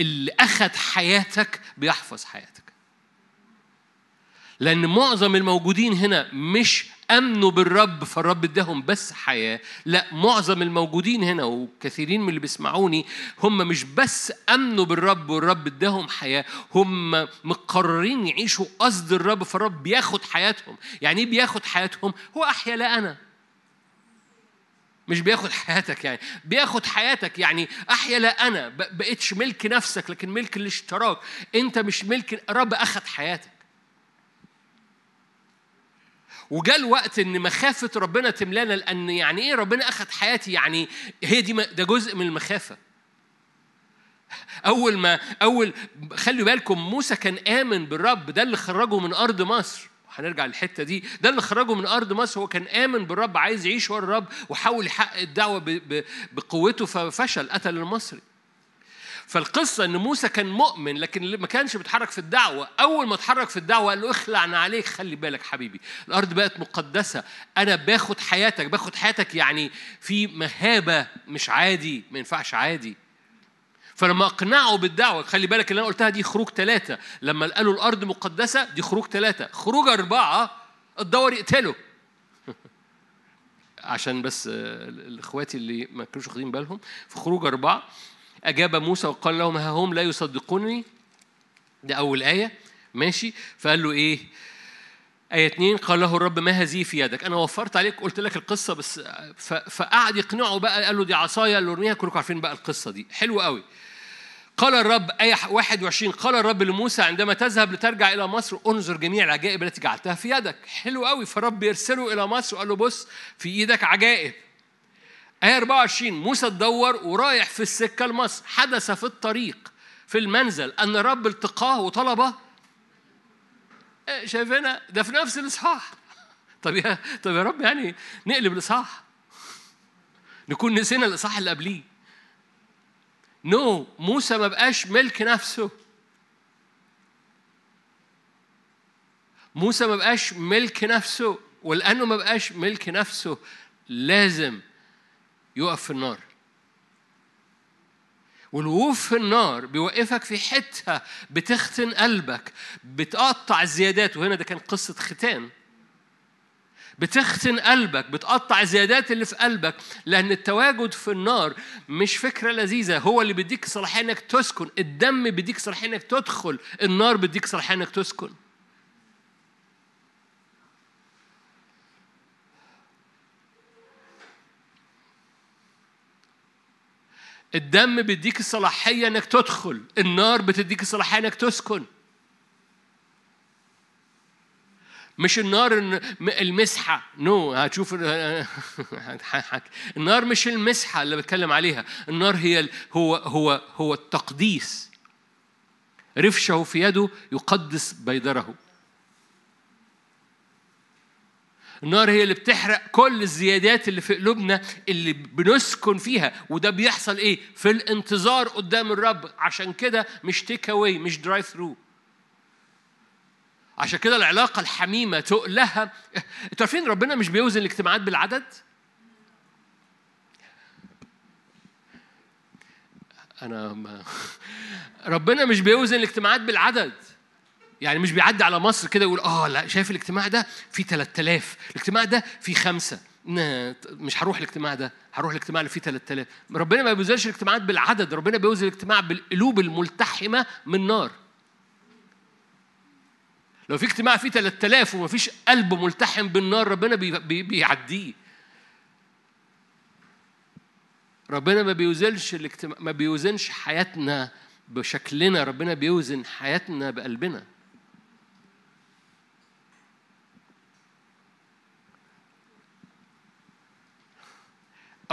اللي أخذ حياتك بيحفظ حياتك. لأن معظم الموجودين هنا مش أمنوا بالرب فالرب اداهم بس حياة. لا معظم الموجودين هنا وكثيرين من اللي بيسمعوني هم مش بس أمنوا بالرب والرب اداهم حياة هم مقررين يعيشوا قصد الرب فالرب بياخد حياتهم. يعني إيه بياخد حياتهم؟ هو أحيا لا أنا. مش بياخد حياتك يعني. بياخد حياتك يعني أحيا لا أنا. بقيتش ملك نفسك لكن ملك الاشتراك أنت مش ملك الرب أخد حياتك. وجاء الوقت إن مخافة ربنا تملانا لأن يعني إيه ربنا أخذ حياتي؟ يعني هي دي ده جزء من المخافة. أول ما اول خلي بالكم موسى كان آمن بالرب ده اللي خرجه من أرض مصر. هنرجع للحتة دي. ده اللي خرجه من أرض مصر هو كان آمن بالرب عايز يعيش ورا الرب وحاول يحقق الدعوة بقوته ففشل قتل المصري. فالقصة إن موسى كان مؤمن لكن ما كانش بيتحرك في الدعوة، أول ما اتحرك في الدعوة قال له اخلع عليك خلي بالك حبيبي، الأرض بقت مقدسة، أنا باخد حياتك، باخد حياتك يعني في مهابة مش عادي، ما ينفعش عادي. فلما اقنعوا بالدعوة خلي بالك اللي أنا قلتها دي خروج ثلاثة لما قالوا الأرض مقدسة دي خروج ثلاثة خروج أربعة الدور يقتله. عشان بس اخواتي اللي ما كانوش واخدين بالهم. في خروج أربعة أجاب موسى وقال لهم ها هم لا يصدقونني؟ ده أول آية. ماشي. فقال له إيه؟ آية اتنين قال له الرب ما هذه في يدك؟ أنا وفرت عليك قلت لك القصة بس فقعد يقنعه بقى قال له دي عصاية اللي ارميها كلكم عارفين بقى القصة دي. حلو قوي. قال الرب آية 21 قال الرب لموسى عندما تذهب لترجع إلى مصر انظر جميع العجائب التي جعلتها في يدك. حلو قوي. فالرب يرسله إلى مصر وقال له بص في إيدك عجائب. آية 24 موسى تدور ورايح في السكة لمصر حدث في الطريق في المنزل أن الرب التقاه وطلبه. إيه، شايفينها؟ ده في نفس الإصحاح. طب يا طب يا رب يعني نقلب الإصحاح. نكون نسينا الإصحاح اللي قبليه. نو no. موسى ما بقاش ملك نفسه. موسى ما بقاش ملك نفسه ولأنه ما بقاش ملك نفسه لازم يقف في النار. والوقوف في النار بيوقفك في حتة بتختن قلبك بتقطع الزيادات وهنا ده كان قصة ختان. بتختن قلبك بتقطع الزيادات اللي في قلبك لأن التواجد في النار مش فكرة لذيذة. هو اللي بيديك صلاحية إنك تسكن. الدم بيديك صلاحية إنك تدخل. النار بيديك صلاحية إنك تسكن. الدم بيديك الصلاحية إنك تدخل. النار بتديك الصلاحية إنك تسكن. مش النار المسحة. نو no. هتشوف النار مش المسحة اللي بتكلم عليها. النار هي هو هو هو التقديس. رفشه في يده يقدس بيدره. النار هي اللي بتحرق كل الزيادات اللي في قلوبنا اللي بنسكن فيها. وده بيحصل إيه؟ في الانتظار قدام الرب. عشان كده مش take away مش drive through عشان كده العلاقة الحميمة تقلها. أنتوا عارفين ربنا مش بيوزن الاجتماعات بالعدد؟ أنا ما ربنا مش بيوزن الاجتماعات بالعدد. يعني مش بيعدي على مصر كده يقول آه لا شايف الاجتماع ده فيه 3000 الاجتماع ده فيه خمسة. مش هروح الاجتماع ده هروح الاجتماع اللي فيه 3000 ربنا ما بيوزنش الاجتماعات بالعدد ربنا بيوزن الاجتماع بالقلوب الملتحمة من نار. لو في اجتماع فيه 3000 وما فيش قلب ملتحم بالنار ربنا بي بي بيعديه. ربنا ما بيوزنش الاجتماع ما بيوزنش حياتنا بشكلنا ربنا بيوزن حياتنا بقلبنا.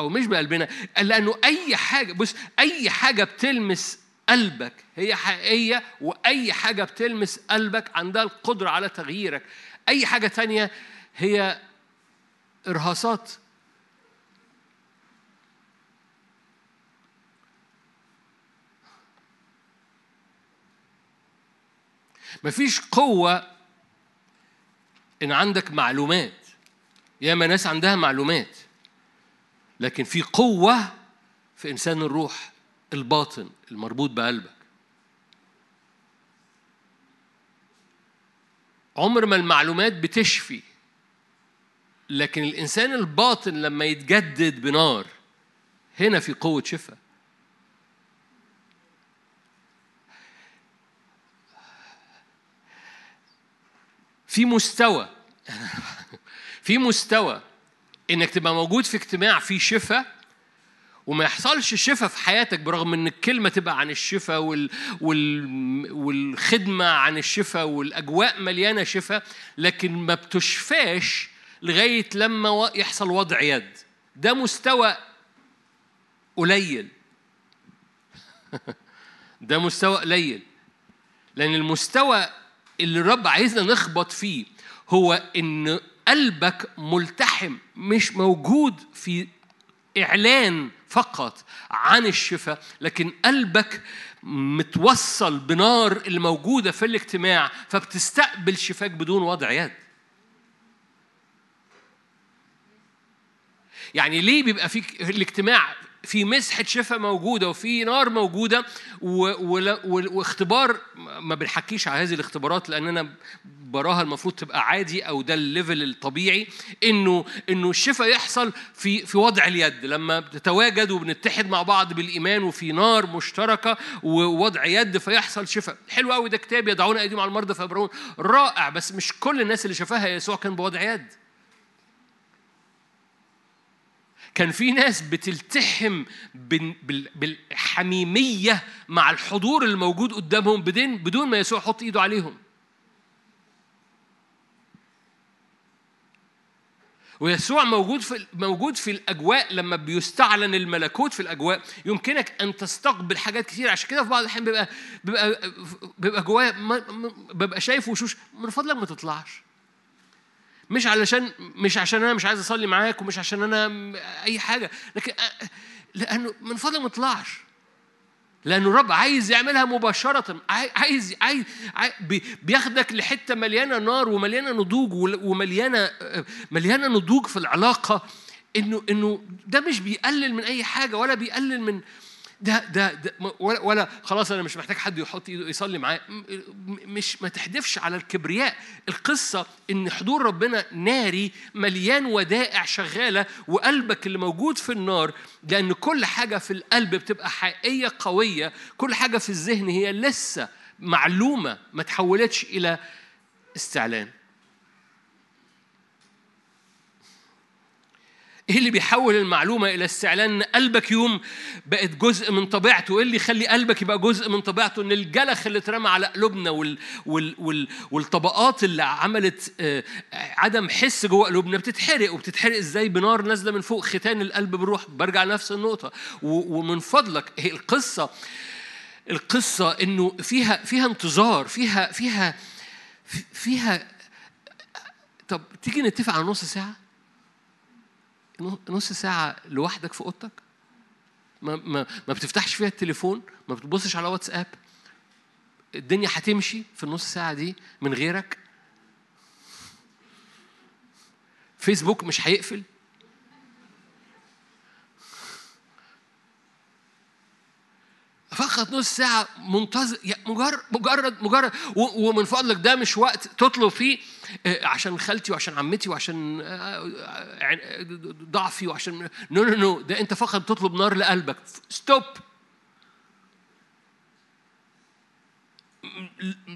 أو مش بقلبنا لأنه أي حاجة بص أي حاجة بتلمس قلبك هي حقيقية وأي حاجة بتلمس قلبك عندها القدرة على تغييرك. أي حاجة تانية هي إرهاصات. مفيش قوة إن عندك معلومات. ياما ناس عندها معلومات. لكن في قوة في إنسان الروح الباطن المربوط بقلبك. عمر ما المعلومات بتشفي لكن الإنسان الباطن لما يتجدد بنار هنا في قوة شفاء. في مستوى في مستوى إنك تبقى موجود في اجتماع فيه شفاء وما يحصلش شفاء في حياتك برغم إن الكلمة تبقى عن الشفاء وال... وال... والخدمة عن الشفاء والأجواء مليانة شفاء لكن ما بتشفاش لغاية لما يحصل وضع يد. ده مستوى قليل. ده مستوى قليل. لأن المستوى اللي الرب عايزنا نخبط فيه هو إن قلبك ملتحم مش موجود في إعلان فقط عن الشفاء لكن قلبك متوصل بنار اللي موجوده في الاجتماع فبتستقبل شفاك بدون وضع يد. يعني ليه بيبقى في الاجتماع في مسحة شفاء موجودة وفي نار موجودة واختبار ما بنحكيش على هذه الاختبارات لأننا براها المفروض تبقى عادي أو ده ال level الطبيعي انه إنه الشفاء يحصل في في وضع اليد. لما بتتواجد وبنتحد مع بعض بالإيمان وفي نار مشتركة ووضع يد فيحصل شفاء. حلو قوي ده كتاب يضعون أيديهم على المرضى فيبرأون رائع بس مش كل الناس اللي شافها يسوع كان بوضع يد. كان في ناس بتلتحم بالحميمية مع الحضور الموجود قدامهم بدون بدون ما يسوع يحط إيده عليهم. ويسوع موجود في موجود في الأجواء لما بيستعلن الملكوت في الأجواء. يمكنك أن تستقبل حاجات كثير عشان كده في بعض الأحيان بيبقى بيبقى بيبقى جوايا ببقى شايف وشوش. من فضلك ما تطلعش. مش علشان مش عشان أنا مش عايز أصلي معاك ومش عشان أنا أي حاجة لكن لأنه من فضلك ما تطلعش. لأن الرب عايز يعملها مباشرة. عايز عايز, عايز بياخدك لحتة مليانة نار ومليانة نضوج ومليانة مليانة نضوج في العلاقة. إنه إنه ده مش بيقلل من أي حاجة ولا بيقلل من ده ده, ده ولا, ولا خلاص أنا مش محتاج حد يحط إيده يصلي معايا مش ما تحدفش على الكبرياء. القصة إن حضور ربنا ناري مليان ودائع شغالة وقلبك اللي موجود في النار لأن كل حاجة في القلب بتبقى حقيقية قوية كل حاجة في الذهن هي لسه معلومة ما تحولتش إلى استعلان. إيه اللي بيحول المعلومة إلى استعلان ان قلبك يوم بقت جزء من طبيعته. إيه اللي يخلي قلبك يبقى جزء من طبيعته؟ إن الجلخ اللي اترمى على قلوبنا وال وال وال والطبقات اللي عملت آه، عدم حس جوه قلوبنا بتتحرق. وبتتحرق إزاي؟ بنار نازلة من فوق ختان القلب بروح. برجع نفس النقطة. ومن فضلك هي القصة القصة إنه فيها فيها انتظار فيها فيها فيها طب تيجي نتفق على نص ساعة؟ نص ساعة لوحدك في أوضتك؟ ما, ما, ما بتفتحش فيها التليفون؟ ما بتبصش على واتساب؟ الدنيا هتمشي في النص ساعة دي من غيرك؟ فيسبوك مش هيقفل؟ فقط نص ساعة منتظر مجرد مجرد مجرد ومن فضلك ده مش وقت تطلب فيه عشان خالتي وعشان عمتي وعشان آه، ضعفي وعشان no no no ده انت فقط تطلب نار لقلبك. ستوب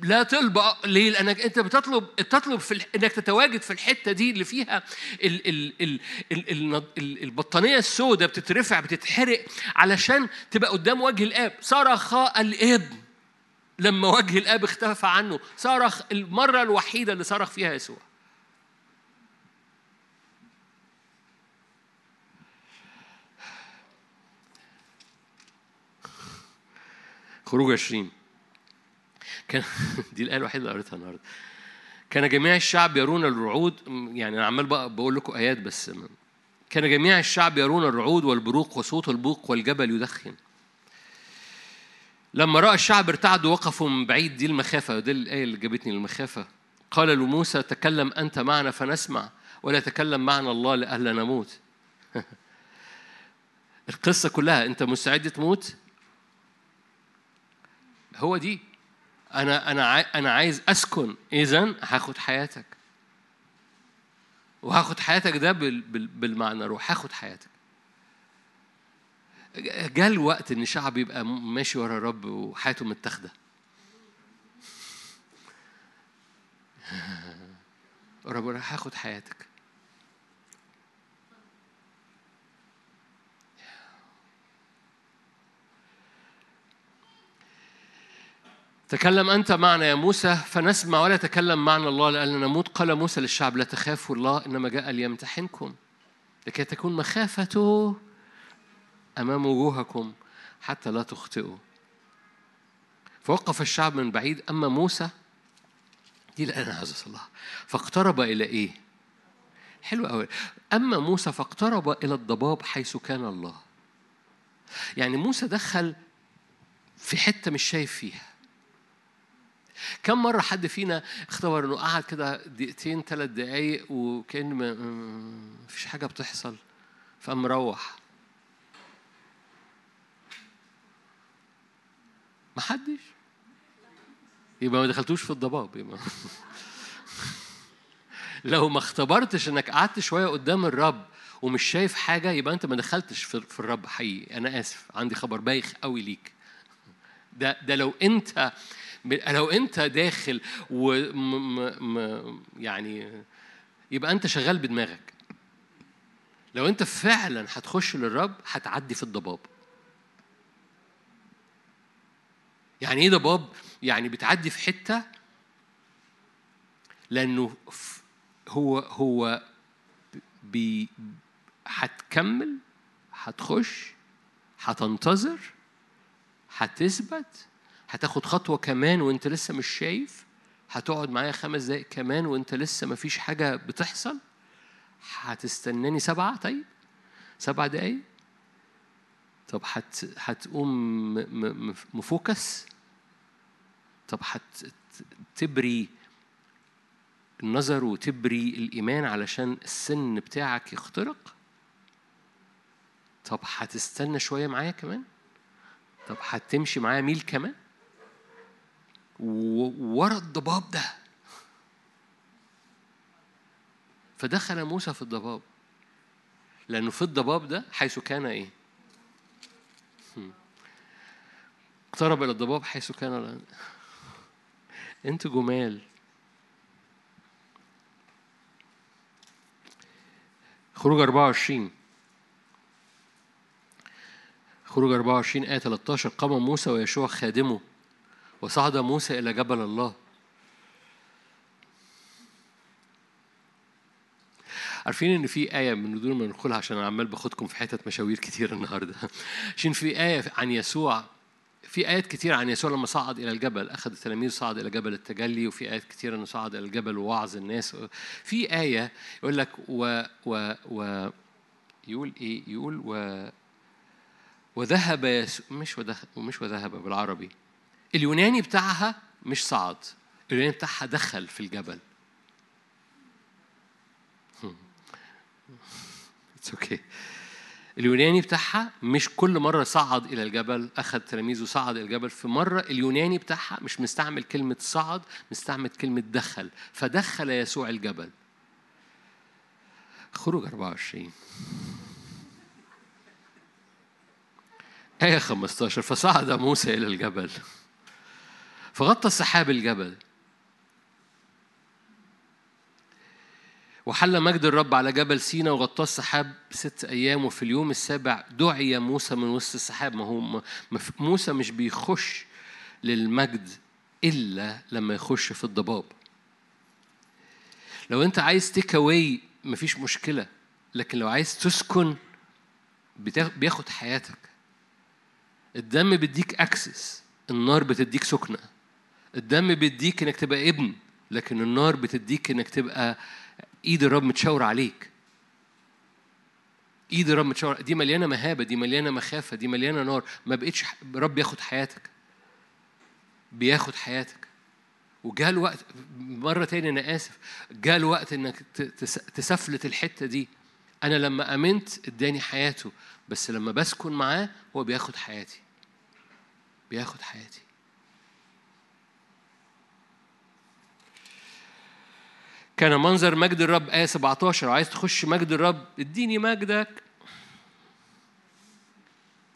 لا طلب ليه؟ لأنك انت بتطلب تطلب في انك تتواجد في الحتة دي اللي فيها ال ال ال ال ال البطانية السوداء بتترفع بتتحرق علشان تبقى قدام وجه الآب. صرخ الإبن. لما وجه الاب اختفى عنه صرخ المرة الوحيدة اللي صرخ فيها يسوع. خروج 20 كان دي الآية الوحيدة اللي قريتها النهارده. كان جميع الشعب يرون الرعود يعني أنا عمال بقول لكم آيات بس كان جميع الشعب يرون الرعود والبروق وصوت البوق والجبل يدخن. لما رأى الشعب ارتعدوا وقفوا من بعيد دي المخافة دي الآية اللي جابتني المخافة قال لموسى تكلم أنت معنا فنسمع ولا تكلم معنا الله لأهلا نموت. القصة كلها أنت مستعد تموت؟ هو دي. أنا أنا أنا عايز أسكن. اذا هاخد حياتك. وهاخد حياتك ده بال- بال- بالمعنى روح هاخد حياتك. جاء الوقت إن الشعب يبقى ماشي ورا الرب وحياته متاخدة. رب أنا هاخد حياتك. تكلم أنت معنا يا موسى فنسمع ولا تكلم معنا الله لأننا نموت قال موسى للشعب لا تخافوا الله إنما جاء ليمتحنكم لكي تكون مخافته أمام وجوهكم حتى لا تخطئوا. فوقف الشعب من بعيد أما موسى دي اللي أنا عايز فاقترب إلى إيه؟ حلو قوي أما موسى فاقترب إلى الضباب حيث كان الله. يعني موسى دخل في حتة مش شايف فيها. كم مرة حد فينا اختبر إنه قعد كده دقيقتين ثلاث دقايق وكأن ما ما فيش حاجة بتحصل فقام مروح. ما حدش يبقى ما دخلتوش في الضباب يبقى. لو ما اختبرتش انك قعدت شوية قدام الرب ومش شايف حاجة يبقى انت ما دخلتش في الرب حقيقي. أنا آسف عندي خبر بايخ قوي ليك. ده ده لو أنت لو أنت داخل و يعني يبقى أنت شغال بدماغك. لو أنت فعلا هتخش للرب هتعدي في الضباب. يعني إيه ضباب يعني بتعدي في حتة لأنه هو هو بي هتكمل هتخش هتنتظر هتثبت هتاخد خطوة كمان وأنت لسه مش شايف هتقعد معايا خمس دقايق كمان وأنت لسه مفيش حاجة بتحصل هتستناني سبعة؟ طيب سبع دقايق طب هت هتقوم مفوكس؟ طب هتبري النظر وتبري الإيمان علشان السن بتاعك يخترق؟ طب هتستنى شوية معايا كمان؟ طب هتمشي معايا ميل كمان؟ ورا الضباب ده. فدخل موسى في الضباب. لأنه في الضباب ده حيث كان إيه؟ هم. اقترب إلى الضباب حيث كان أنتوا جمال. خروج 24 خروج 24 آية 13 قام موسى ويشوع خادمه وصعد موسى إلى جبل الله. عارفين إن في آية من دون ما ندخلها عشان أنا عمال باخدكم في حتت مشاوير كتير النهارده. عشان في آية عن يسوع في آيات كتير عن يسوع لما صعد إلى الجبل أخذ التلاميذ صعد إلى جبل التجلي وفي آيات كتير إنه صعد إلى الجبل ووعظ الناس. في آية يقول لك و و و يقول إيه؟ يقول و وذهب يسوع مش وذهب مش وذهب بالعربي. اليوناني بتاعها مش صعد اليوناني بتاعها دخل في الجبل. It's okay اليوناني بتاعها مش كل مرة صعد إلى الجبل أخذ تلاميذه صعد إلى الجبل. في مرة اليوناني بتاعها مش مستعمل كلمة صعد مستعمل كلمة دخل. فدخل يسوع الجبل. خروج 24 آية 15 فصعد موسى إلى الجبل. فغطى السحاب الجبل. وحل مجد الرب على جبل سينا وغطاه السحاب ست أيام وفي اليوم السابع دعي موسى من وسط السحاب. ما هو موسى مش بيخش للمجد إلا لما يخش في الضباب. لو أنت عايز take away مفيش مشكلة لكن لو عايز تسكن بياخد حياتك. الدم بيديك access النار بتديك سكنة. الدم بيديك إنك تبقى ابن لكن النار بتديك إنك تبقى ايد الرب متشاور عليك. ايد الرب متشاور دي مليانة مهابة دي مليانة مخافة دي مليانة نار. ما بقتش الرب بياخد حياتك. بياخد حياتك. وجاء الوقت مرة تاني أنا آسف جاء الوقت إنك تسفلت الحتة دي. أنا لما آمنت إداني حياته بس لما بسكن معاه هو بياخد حياتي. بياخد حياتي. كان منظر مجد الرب آية 17 عايز تخش مجد الرب؟ اديني مجدك.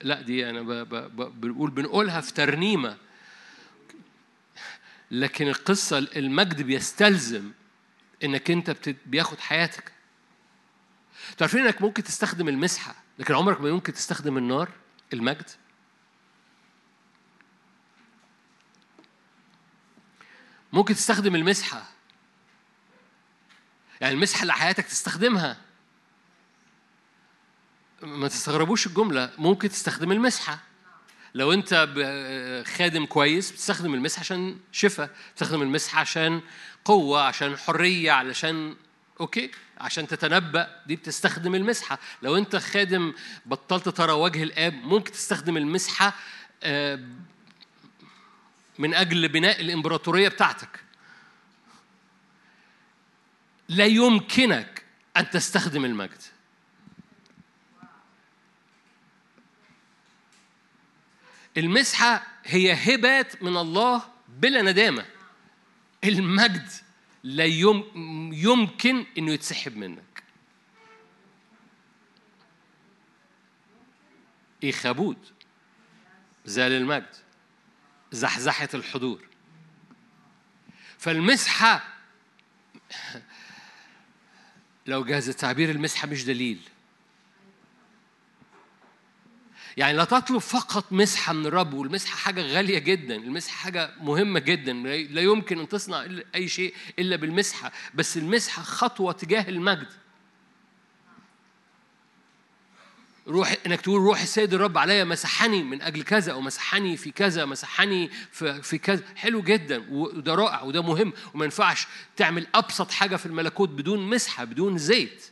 لا دي أنا. بنقول بنقولها في ترنيمة. لكن القصة المجد بيستلزم إنك أنت. بياخد حياتك. تعرفين إنك ممكن تستخدم المسحة لكن عمرك ما يمكن تستخدم النار المجد؟ ممكن تستخدم المسحة. يعني المسحة اللي حياتك تستخدمها. ما تستغربوش الجملة ممكن تستخدم المسحة لو انت خادم كويس بتستخدم المسحة عشان شفاء بتستخدم المسحة عشان قوة عشان حرية علشان أوكي؟ عشان تتنبأ. دي بتستخدم المسحة لو انت خادم بطلت ترى وجه الآب ممكن تستخدم المسحة من أجل بناء الإمبراطورية بتاعتك. لا يمكنك أن تستخدم المجد. المسحة هي هبات من الله بلا ندامة. المجد لا يمكن إنه يتسحب منك. إيه خابود زال المجد زحزحة الحضور. فالمسحة لو جاز التعبير المسحة مش دليل. يعني لا تطلب فقط مسحة من الرب والمسحة حاجة غالية جدا المسحة حاجة مهمة جدا لا يمكن أن تصنع أي شيء إلا بالمسحة بس المسحة خطوة تجاه المجد. روح إنك تقول روح السيد الرب عليا مسحني من أجل كذا أو مسحني في كذا مسحني في, في كذا. حلو جدا وده رائع وده مهم. وما ينفعش تعمل أبسط حاجة في الملكوت بدون مسحة بدون زيت.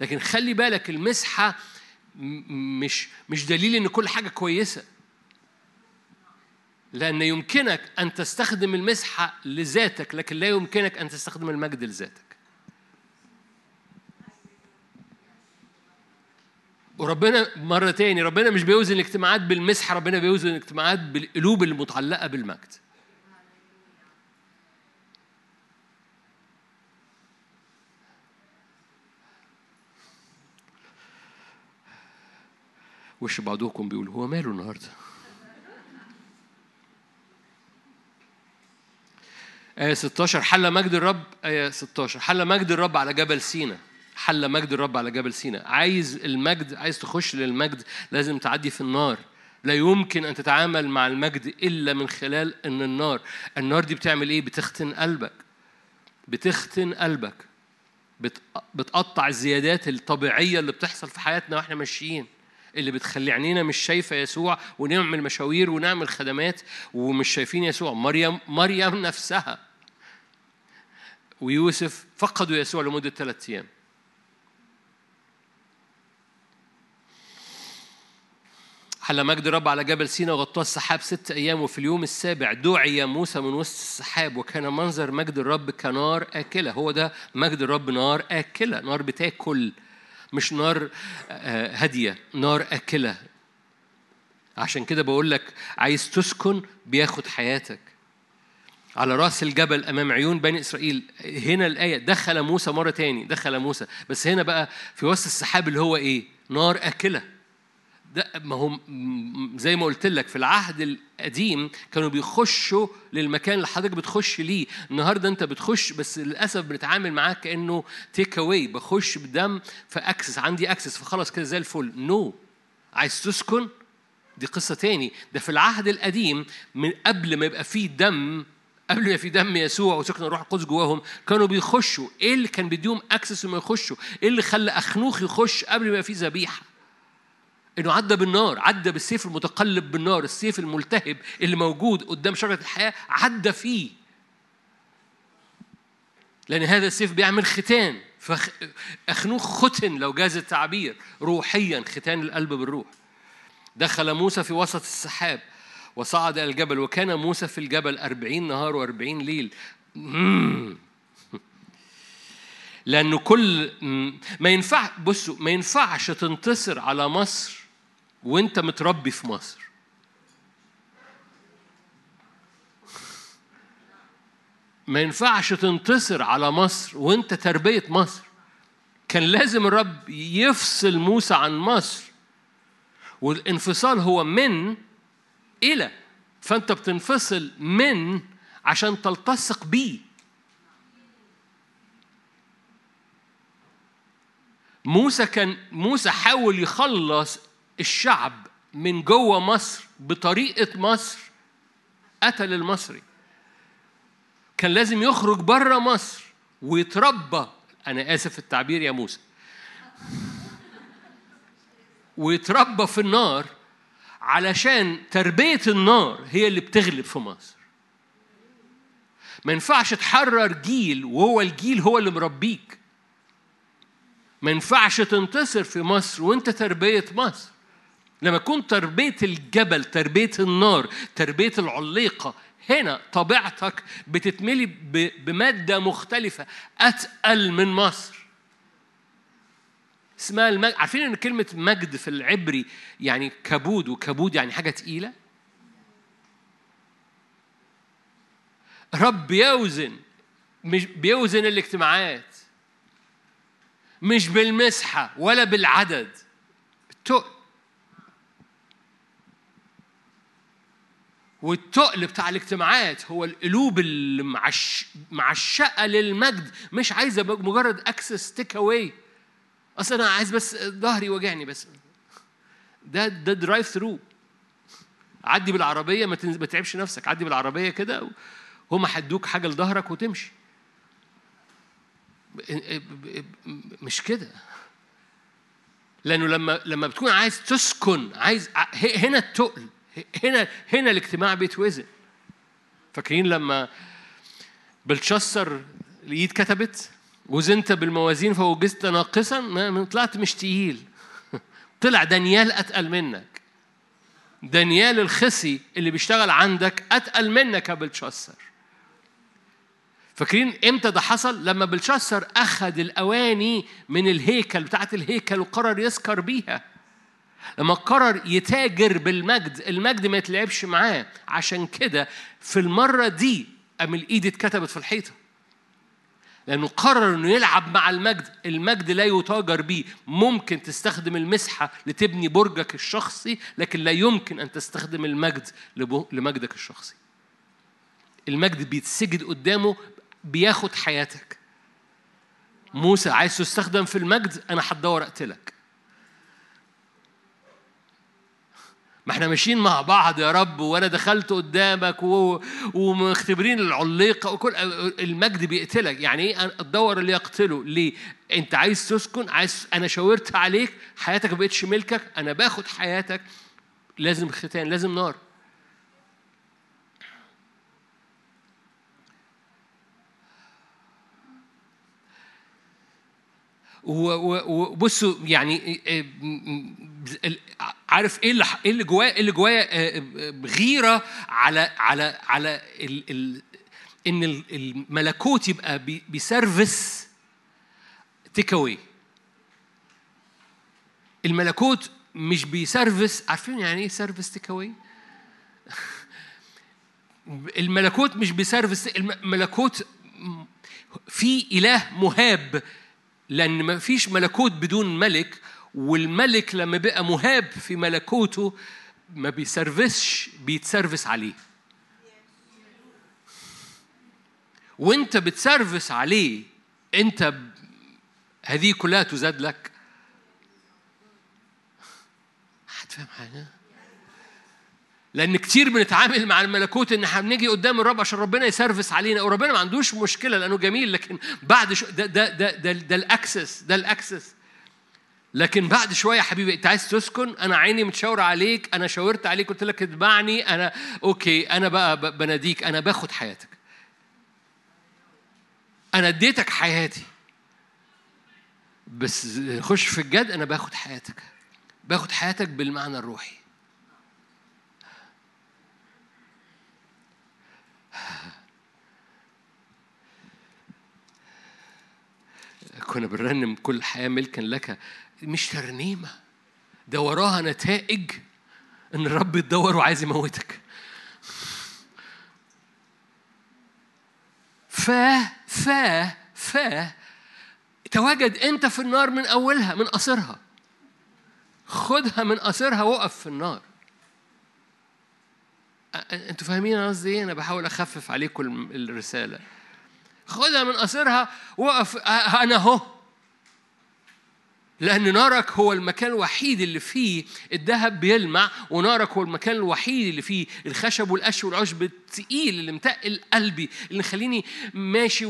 لكن خلي بالك المسحة مش مش دليل إن كل حاجة كويسة. لأن يمكنك أن تستخدم المسحة لذاتك لكن لا يمكنك أن تستخدم المجد لذاتك. وربنا مرة تاني ربنا مش بيوزن الاجتماعات بالمسحة ربنا بيوزن الاجتماعات بالقلوب المتعلقة بالمجد. وش بعضكم بيقول هو ماله النهارده؟ آية 16 حل مجد الرب آية 16 حل مجد الرب على جبل سينا. حل مجد الرب على جبل سينا عايز المجد عايز تخش للمجد لازم تعدي في النار. لا يمكن أن تتعامل مع المجد إلا من خلال إن النار. النار دي بتعمل إيه؟ بتختن قلبك. بتختن قلبك. بتقطع الزيادات الطبيعية اللي بتحصل في حياتنا وإحنا ماشيين اللي بتخلي عينينا مش شايفة يسوع ونعمل مشاوير ونعمل خدمات ومش شايفين يسوع. مريم مريم نفسها ويوسف فقدوا يسوع لمدة ثلاثة أيام. حل مجد الرب على جبل سينا وغطاه السحاب ست أيام وفي اليوم السابع دعي موسى من وسط السحاب وكان منظر مجد الرب كنار آكلة. هو ده مجد الرب نار آكلة. نار بتاكل مش نار آه، هادية نار آكلة. عشان كده بقول لك عايز تسكن بياخد حياتك. على رأس الجبل أمام عيون بني إسرائيل. هنا الآية دخل موسى مرة تاني دخل موسى. بس هنا بقى في وسط السحاب اللي هو إيه؟ نار آكلة. ما هو زي ما قلت لك في العهد القديم كانوا بيخشوا للمكان اللي حضرتك بتخش ليه. النهارده انت بتخش بس للأسف بنتعامل معاك كأنه take away بخش بدم ف access عندي access فخلاص كده زي الفل. no no. عايز تسكن؟ دي قصة تاني. ده في العهد القديم من قبل ما يبقى فيه دم قبل ما في دم يسوع وسكن الروح القدس جواهم كانوا بيخشوا. إيه اللي كان بيديهم access وما يخشوا؟ إيه اللي خلى أخنوخ يخش قبل ما يبقى فيه ذبيحة؟ إنه عدى بالنار عدى بالسيف المتقلب بالنار السيف الملتهب اللي موجود قدام شجرة الحياة عدى فيه. لأن هذا السيف بيعمل ختان. فاخنوخ ختن لو جاز التعبير روحيا ختان القلب بالروح. دخل موسى في وسط السحاب وصعد إلى الجبل وكان موسى في الجبل أربعين نهار وأربعين ليل. لأنه كل ما ينفع بصوا ما ينفعش تنتصر على مصر وانت متربي في مصر. ما ينفعش تنتصر على مصر وانت تربية مصر. كان لازم الرب يفصل موسى عن مصر. والانفصال هو من إلى. فأنت بتنفصل من عشان تلتصق بيه. موسى كان موسى حاول يخلص الشعب من جوه مصر بطريقة مصر قتل المصري. كان لازم يخرج بره مصر ويتربى. أنا آسف التعبير يا موسى. ويتربى في النار علشان تربية النار هي اللي بتغلب في مصر. ما ينفعش تحرر جيل وهو الجيل هو اللي مربيك. ما ينفعش تنتصر في مصر وانت تربية مصر. لما يكون تربية الجبل تربية النار تربية العليقة هنا طبيعتك بتتملي بمادة مختلفة أتقل من مصر. اسمها المجد عارفين إن كلمة مجد في العبري يعني كبود وكبود يعني حاجة تقيلة؟ رب بيوزن مش بيوزن الاجتماعات مش بالمسحة ولا بالعدد. التقل والتقل بتاع الاجتماعات هو القلوب معشقة للمجد مش عايزة مجرد access take away أصل أنا عايز بس ظهري وجعني بس. ده ده drive through عدي بالعربية ما تعبش نفسك. عدي بالعربية كده هم هيدوك حاجة لظهرك وتمشي. مش كده. لأنه لما لما بتكون عايز تسكن عايز هنا التقل. هنا هنا الاجتماع بيتوزن. فاكرين لما بلتشسر الإيد كتبت؟ وزنت بالموازين فوجزت ناقصا؟ ما طلعت مش تقيل. طلع دانيال أتقل منك. دانيال الخسي اللي بيشتغل عندك أتقل منك يا بلتشسر فاكرين إمتى ده حصل؟ لما بلشسر أخذ الأواني من الهيكل بتاعت الهيكل وقرر يسكر بيها. لما قرر يتاجر بالمجد، المجد ما يتلعبش معاه، عشان كده في المرة دي قام الإيد اتكتبت في الحيطة. لأنه قرر إنه يلعب مع المجد، المجد لا يتاجر بيه، ممكن تستخدم المسحة لتبني برجك الشخصي، لكن لا يمكن أن تستخدم المجد لمجدك الشخصي. المجد بيتسجد قدامه بياخد حياتك. موسى عايز تستخدم في المجد؟ أنا هتدور أقتلك. ما إحنا ماشيين مع بعض يا رب وأنا دخلت قدامك و... ومختبرين العليقه وكل المجد بيقتلك. يعني إيه؟ ادور اللي يقتله. ليه؟ أنت عايز تسكن عايز أنا شاورت عليك حياتك ما بقتش ملكك أنا باخد حياتك. لازم ختان لازم نار. وبصوا يعني عارف إيه اللي إيه اللي جوايا اللي جوايا غيرة على على على ال ال إن الملكوت يبقى بيسرفس تيك اواي الملكوت مش بي service عارفين يعني إيه service take away الملكوت مش بي service الملكوت في إله مهاب لأن ما فيش ملكوت بدون ملك. والملك لما بقى مهاب في ملكوته ما بي service ش بيت service عليه. وانت بت service عليه انت هذه كلها تزاد لك. هتفهم حاجة؟ لأن كتير بنتعامل مع الملكوت إن إحنا بنيجي قدام الرب عشان ربنا ي service علينا وربنا ما عندوش مشكلة لأنه جميل لكن بعد شوية ده ده ده ده, ده ال access ده ال access لكن بعد شوية حبيبي انت عايز تسكن؟ أنا عيني متشاور عليك أنا شاورت عليك قلت لك اتبعني أنا okay أنا بقى بناديك أنا باخد حياتك. أنا اديتك حياتي. بس خش في الجد أنا باخد حياتك. باخد حياتك بالمعنى الروحي. كنا بنرنم كل حياة ملكا لك. مش ترنيمة. ده وراها نتائج إن الرب يتدور وعايز يموتك. فاه فاه فاه تواجد أنت في النار من أولها من قصرها. خدها من قصرها وقف في النار. أنتوا فاهمين أنا قصدي إيه؟ أنا بحاول أخفف عليكم الرسالة. خدها من قصرها وقف أنا أهو. لأن نارك هو المكان الوحيد اللي فيه الذهب بيلمع ونارك هو المكان الوحيد اللي فيه الخشب والقش والعشب التقيل اللي متقل قلبي اللي مخليني ماشي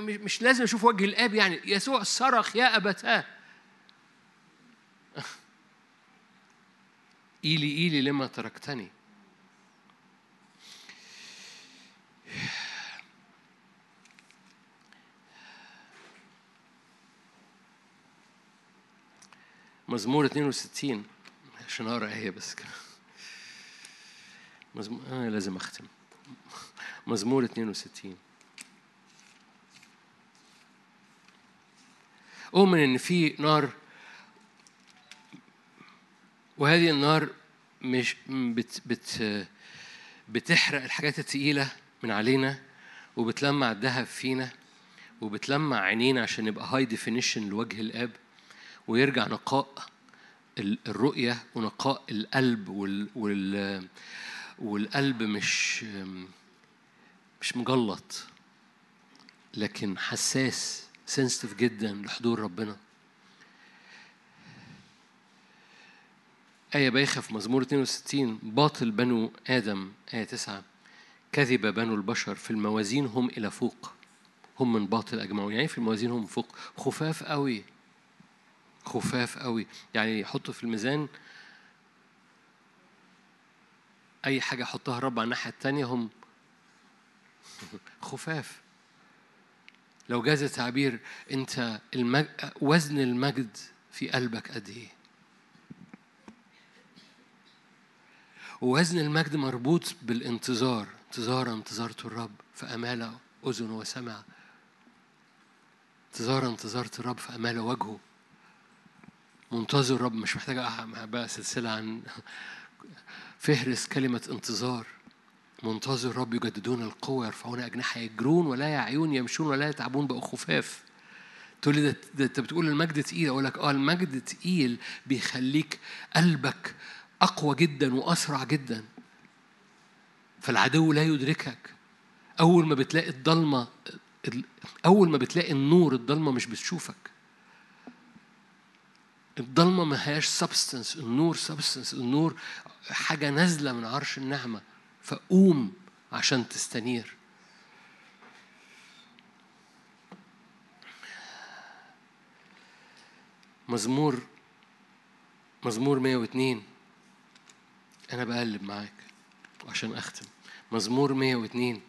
مش لازم أشوف وجه الآب يعني. يسوع صرخ يا أبتاه. إيلي إيلي لما تركتني؟ مزمور 62 عشان أقرأ إيه بس كده. مزمور أنا لازم أختم. مزمور 62 أؤمن إن في نار وهذه النار مش بت بت بتحرق الحاجات التقيلة من علينا وبتلمع الذهب فينا وبتلمع عينينا عشان نبقى هاي ديفينيشن لوجه الآب. ويرجع نقاء الرؤية ونقاء القلب وال, وال والقلب مش مش مجلط لكن حساس سنسيتيف جدا لحضور ربنا. آية بايخة في مزمور 62 باطل بنو آدم آية 9 كذب بنو البشر في الموازين هم إلى فوق. هم من باطل أجمعون يعني في الموازين هم فوق. خفاف قوي. خفاف قوي. يعني يحطوا في الميزان. أي حاجة يحطها الرب على الناحية التانية هم خفاف. لو جاز التعبير أنت المج... وزن المجد في قلبك قد إيه؟ ووزن المجد مربوط بالانتظار. انتظارا انتظرت الرب فأمال أذن وسمع. انتظارا انتظرت الرب فأمال وجهه. منتظر الرب مش محتاج بقى سلسلة عن فهرس كلمة انتظار. منتظر الرب يجددون القوة يرفعون أجنحة يجرون ولا يعيون يمشون ولا يتعبون بقوا خفاف. تقول لي ده, أنت بتقول المجد تقيل؟ أقول لك آه المجد تقيل بيخليك قلبك أقوى جدا وأسرع جدا. فالعدو لا يدركك. أول ما بتلاقي الضلمة أول ما بتلاقي النور الضلمة مش بتشوفك. الضلمة ما هياش substance النور substance النور حاجة نازلة من عرش النعمة فقوم عشان تستنير. مزمور مزمور 102 أنا بقلب معاك عشان أختم. مزمور 102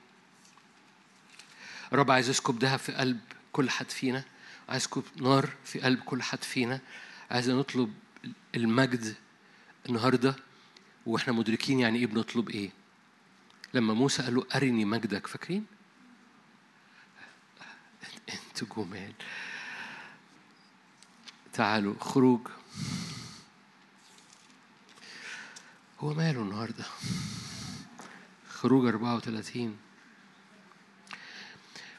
الرب عايز يسكب ذهب في قلب كل حد فينا عايز يسكب نار في قلب كل حد فينا. عايز نطلب المجد النهارده وإحنا مدركين يعني إيه بنطلب إيه. لما موسى قال له أرني مجدك فاكرين؟ أنتوا جمال. تعالوا خروج. هو ماله النهارده؟ خروج 34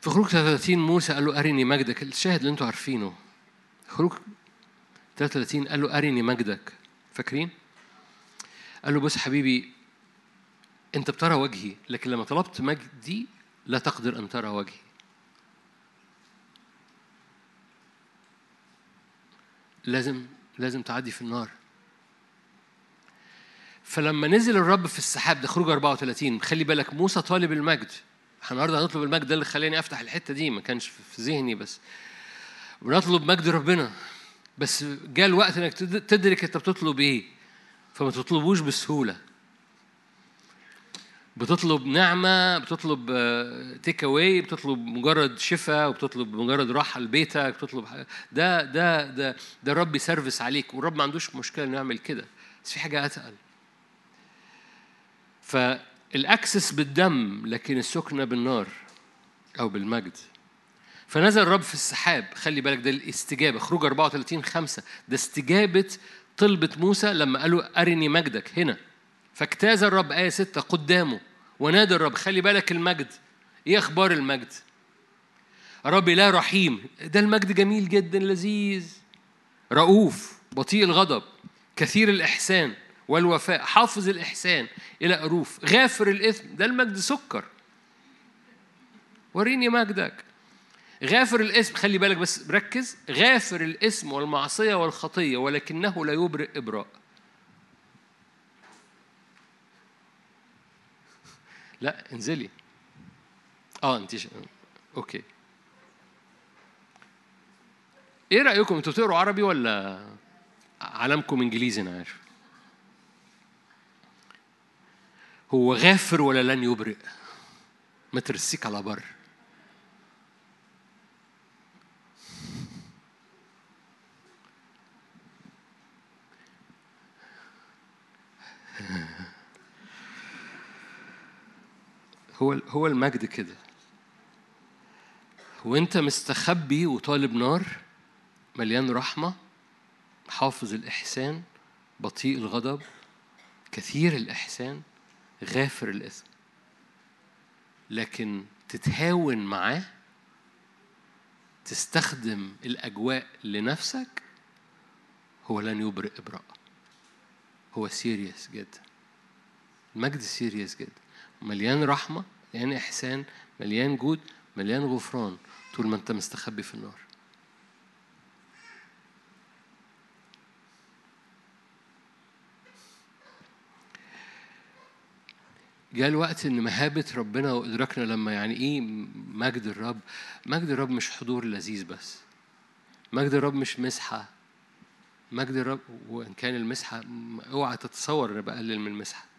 في خروج 33 موسى قال له أرني مجدك. الشاهد اللي أنتوا عارفينه خروج 33 قال له أرني مجدك. فاكرين؟ قال له بص حبيبي أنت بترى وجهي لكن لما طلبت مجدي لا تقدر أن ترى وجهي. لازم لازم تعدي في النار. فلما نزل الرب في السحاب ده خروج 34 خلي بالك موسى طالب المجد. النهارده هنطلب المجد ده اللي خلاني أفتح الحتة دي ما كانش في ذهني بس. بنطلب مجد ربنا. بس جاء الوقت إنك تدرك أنت بتطلب إيه. فما تطلبوش بسهولة. بتطلب نعمة بتطلب تيك اواي بتطلب مجرد شفاء وبتطلب مجرد راحة لبيتك بتطلب ده ده ده ده الرب يسرفس عليك والرب ما عندوش مشكلة إنه يعمل كده. بس في حاجة أتقل. فالأكسس بالدم لكن السكنة بالنار أو بالمجد. فنزل الرب في السحاب. خلي بالك ده الاستجابة. خروج 34 5 ده استجابة طلبة موسى لما قالوا أرني مجدك. هنا. فاجتاز الرب آية 6 قدامه. ونادى الرب. خلي بالك المجد. إيه أخبار المجد؟ رب لا رحيم. ده المجد جميل جدا لذيذ. رؤوف. بطيء الغضب. كثير الإحسان والوفاء. حافظ الإحسان. إلى أروف. غافر الإثم. ده المجد سكر. وريني مجدك. غافر الاسم خلي بالك بس ركز. غافر الاسم والمعصية والخطية ولكنه لا يبرئ إبراء. لا انزلي. آه انت ش... أوكي. إيه رأيكم؟ أنتوا بتقروا عربي ولا علامكم إنجليزي؟ أنا عارف. هو غافر ولا لن يبرئ؟ ما ترسيك على بر. هو هو المجد كده. وانت مستخبي وطالب نار مليان رحمة حافظ الإحسان بطيء الغضب كثير الإحسان غافر الإثم. لكن تتهاون معاه تستخدم الأجواء لنفسك هو لن يبرئ إبراء. هو serious جدا. المجد serious جدا. مليان رحمة مليان إحسان مليان جود مليان غفران طول ما أنت مستخبي في النار. جاء الوقت إن مهابة ربنا وإدراكنا لما يعني إيه مجد الرب مجد الرب مش حضور لذيذ بس مجد الرب مش مسحة مجد الرب وإن كان المسحة اوعى تتصور ان بقلل من المسحة.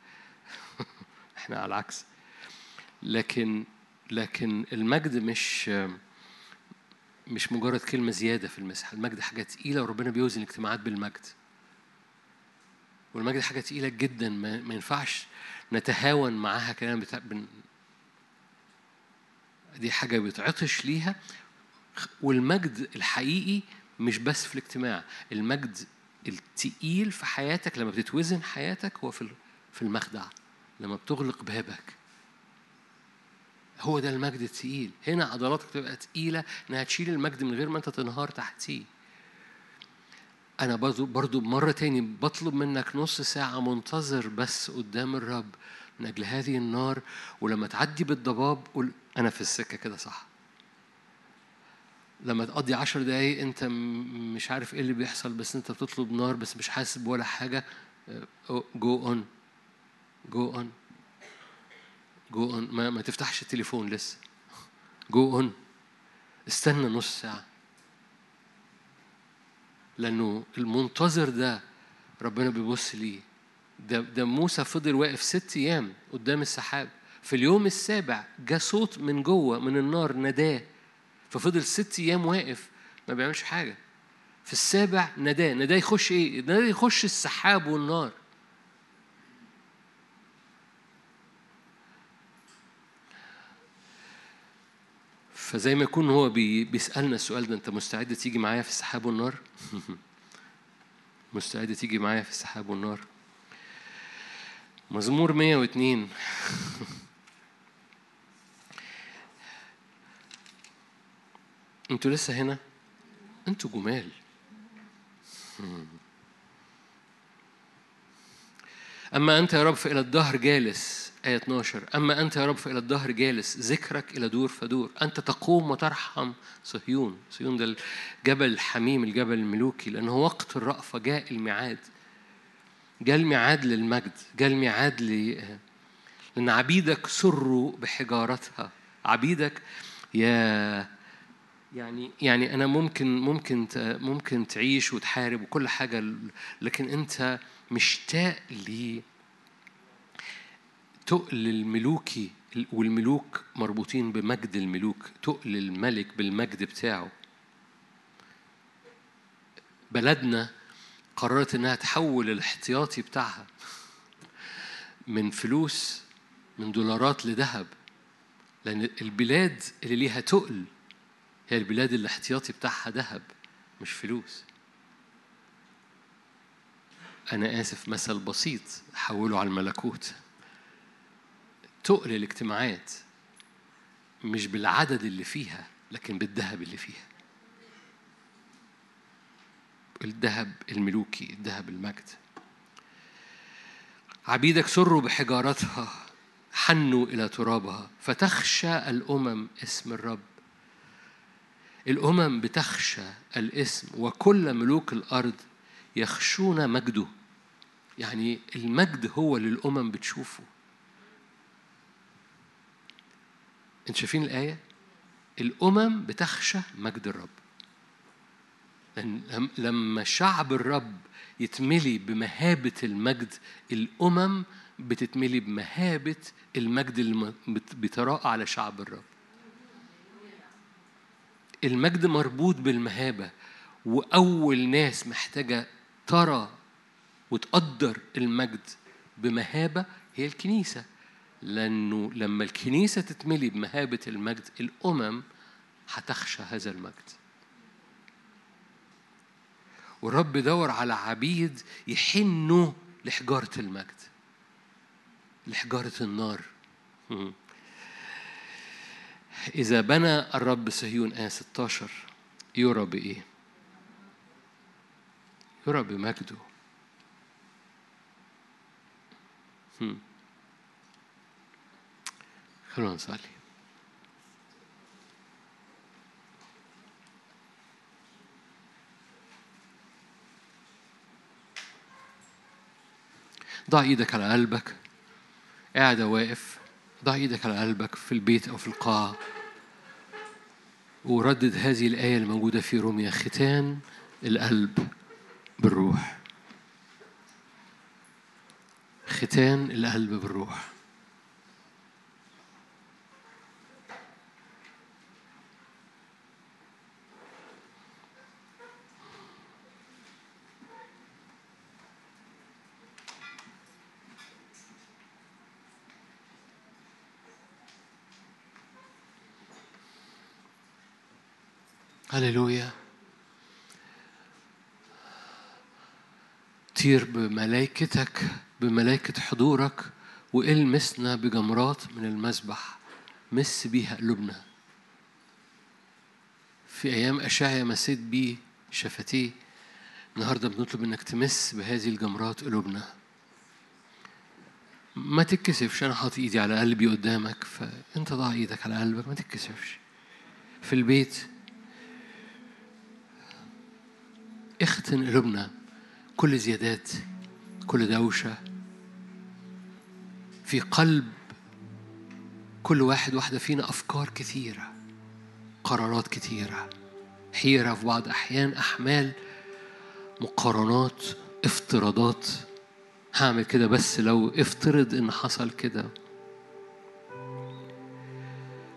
إحنا على العكس. لكن لكن المجد مش مش مجرد كلمة زيادة في المسحة المجد حاجة تقيلة وربنا بيوزن الاجتماعات بالمجد. والمجد حاجة تقيلة جدا ما, ما ينفعش نتهاون معاها كلام بتاع بن... دي حاجة بيتعطش ليها. والمجد الحقيقي مش بس في الاجتماع. المجد التقيل في حياتك لما بتتوزن حياتك هو في في المخدع. لما بتغلق بابك هو ده المجد التقيل. هنا عضلاتك تبقى تقيلة إنها تشيل المجد من غير ما أنت تنهار تحتيه. أنا برضو, برضو مرة تاني بطلب منك نص ساعة منتظر بس قدام الرب من أجل هذه النار ولما تعدي بالضباب قول أنا في السكة كده صح. لما تقضي عشر دقايق أنت مش عارف إيه اللي بيحصل بس أنت بتطلب نار بس مش حاسس بولا حاجة go on go on go on ما, ما تفتحش التليفون لسه. go on استنى نص ساعة. لأنه المنتظر ده ربنا بيبص ليه. ده ده موسى فضل واقف ست أيام قدام السحاب. في اليوم السابع جاء صوت من جوه من النار نداه ففضل ست أيام واقف ما بيعملش حاجة. في السابع نداه نداه يخش إيه؟ نداه يخش السحاب والنار. فزي ما يكون هو بي بيسألنا السؤال ده أنت مستعد تيجي معايا في السحاب والنار؟ مستعد تيجي معايا في السحاب والنار؟ مزمور 102 أنتوا لسه هنا؟ أنتوا جمال أما أنت يا رب فإلى الدهر جالس آية 12 أما أنت يا رب فإلى الدهر جالس ذكرك إلى دور فدور. أنت تقوم وترحم صهيون. صهيون ده الجبل الحميم الجبل الملوكي لأنه وقت الرأفة جاء الميعاد. جاء الميعاد للمجد جاء الميعاد ل لأن عبيدك سروا بحجارتها. عبيدك يا يعني يعني أنا ممكن ممكن ممكن تعيش وتحارب وكل حاجة لكن أنت مشتاق لي تقل الملوكي والملوك مربوطين بمجد الملوك تقل الملك بالمجد بتاعه. بلدنا قررت إنها تحول الاحتياطي بتاعها من فلوس من دولارات لذهب لأن البلاد اللي ليها تقل هي البلاد اللي الاحتياطي بتاعها ذهب مش فلوس. أنا آسف مثل بسيط حوله على الملكوت. تقل الاجتماعات مش بالعدد اللي فيها لكن بالذهب اللي فيها. الذهب الملوكي الذهب المجد. عبيدك سروا بحجارتها حنوا إلى ترابها. فتخشى الأمم اسم الرب. الأمم بتخشى الاسم وكل ملوك الأرض يخشون مجده. يعني المجد هو اللي الأمم بتشوفه. انت شايفين الآية؟ الأمم بتخشى مجد الرب. لما شعب الرب يتملي بمهابة المجد الأمم بتتملي بمهابة المجد اللي بتراءى على شعب الرب. المجد مربوط بالمهابة وأول ناس محتاجة ترى وتقدر المجد بمهابة هي الكنيسة. لأنه لما الكنيسة تتملي بمهابة المجد الأمم هتخشى هذا المجد. والرب دور على عبيد يحنوا لحجارة المجد لحجارة النار. إذا بنى الرب صهيون آية 16 يرى بإيه؟ يرى بمجده خلونا نصلي ضع إيدك على قلبك. قاعد واقف. ضع إيدك على قلبك في البيت أو في القاعه وردد هذه الآية الموجودة في روميا ختان القلب بالروح. ختان القلب بالروح. هللويا طير بملائكتك بملائكة حضورك والمسنا بجمرات من المسبح. مس بيها قلوبنا. في أيام أشعيا مسيت بيه شفتيه النهارده بنطلب إنك تمس بهذه الجمرات قلوبنا. ما تتكسفش أنا حاطط إيدي على قلبي قدامك فأنت ضع إيدك على قلبك ما تتكسفش. في البيت اختن قلوبنا كل زيادات كل دوشة. في قلب كل واحد واحدة فينا أفكار كثيرة قرارات كثيرة. حيرة في بعض أحيان أحمال مقارنات افتراضات. هعمل كده بس لو افترض إن حصل كده.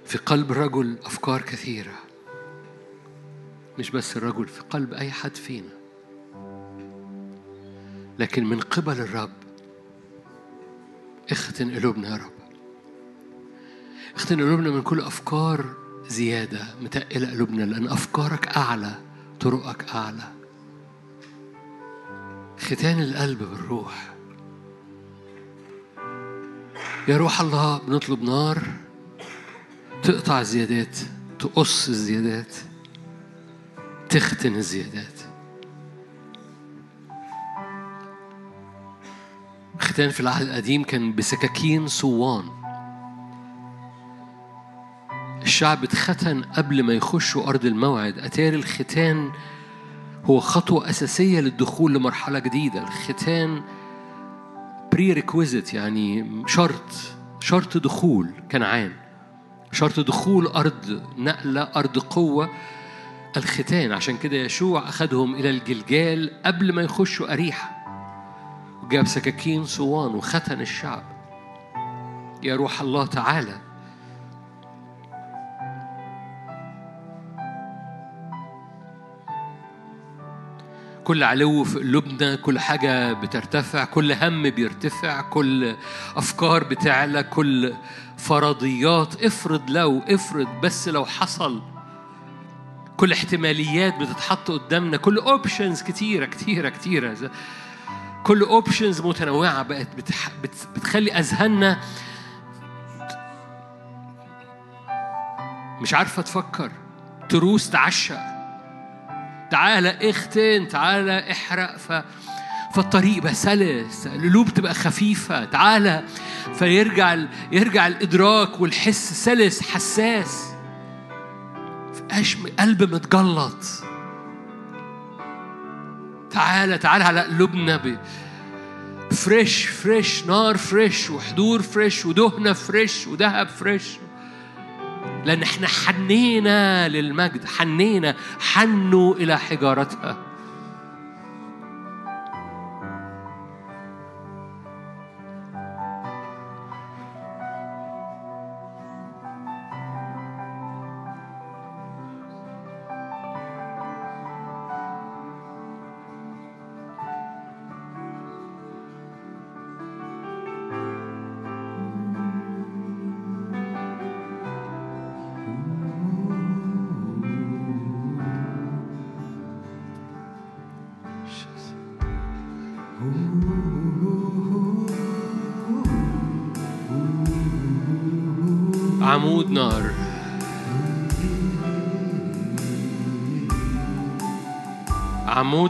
في قلب الرجل أفكار كثيرة. مش بس الرجل في قلب أي حد فينا. لكن من قبل الرب اختن قلوبنا يا رب. اختن قلوبنا من كل أفكار زيادة متقلة قلوبنا لأن أفكارك أعلى طرقك أعلى. ختان القلب بالروح. يا روح الله بنطلب نار تقطع الزيادات تقص الزيادات تختن الزيادات. ختان في العهد القديم كان بسكاكين صوان. الشعب اتختن قبل ما يخشوا أرض الموعد. أتاري الختان هو خطوة أساسية للدخول لمرحلة جديدة. الختان prerequisite يعني شرط شرط دخول كنعان شرط دخول أرض نقلة أرض قوة. الختان عشان كده يشوع أخذهم إلى الجلجال قبل ما يخشوا أريحة. وجاب سكاكين صوان وختن الشعب. يا روح الله تعالى. كل علو في قلوبنا كل حاجة بترتفع كل هم بيرتفع كل أفكار بتعلى كل فرضيات افرض لو افرض بس لو حصل. كل احتماليات بتتحط قدامنا كل options كتيرة كتيرة كتيرة. كل options متنوعة بقت. بتخلي أذهاننا مش عارفة تفكر. تروس تعشى تعالى اختن تعالى احرق. ف فالطريق بقى سلس. القلوب تبقى خفيفة. تعالى. فيرجع يرجع الإدراك والحس. سلس حساس. قلب متجلط. تعالى تعالى على قلوبنا. fresh fresh نار fresh وحضور fresh ودهنة fresh وذهب fresh لأن إحنا حنينا للمجد حنينا حنوا إلى حجارتها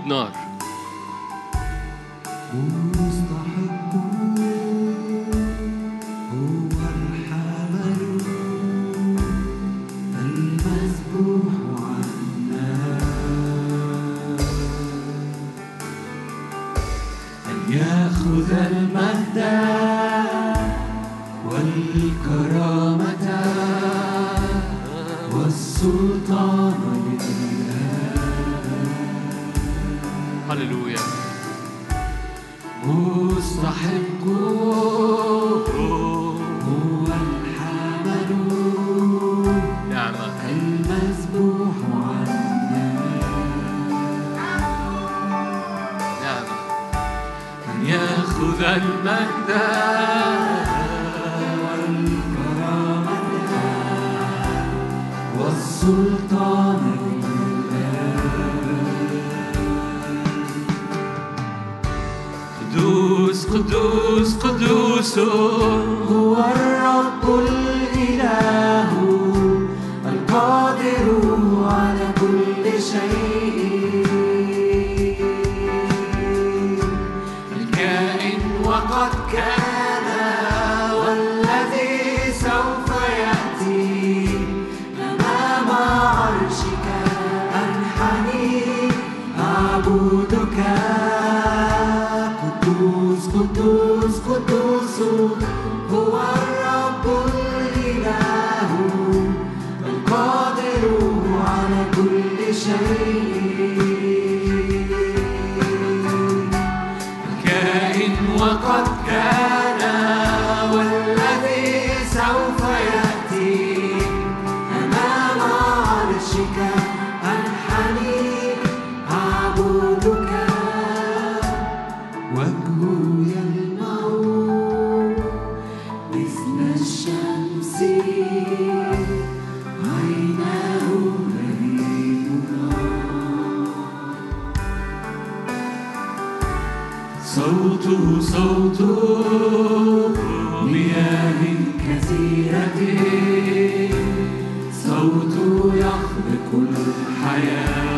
عمود صوته صوت مياه كثيرة. صوت يخلق الحياة.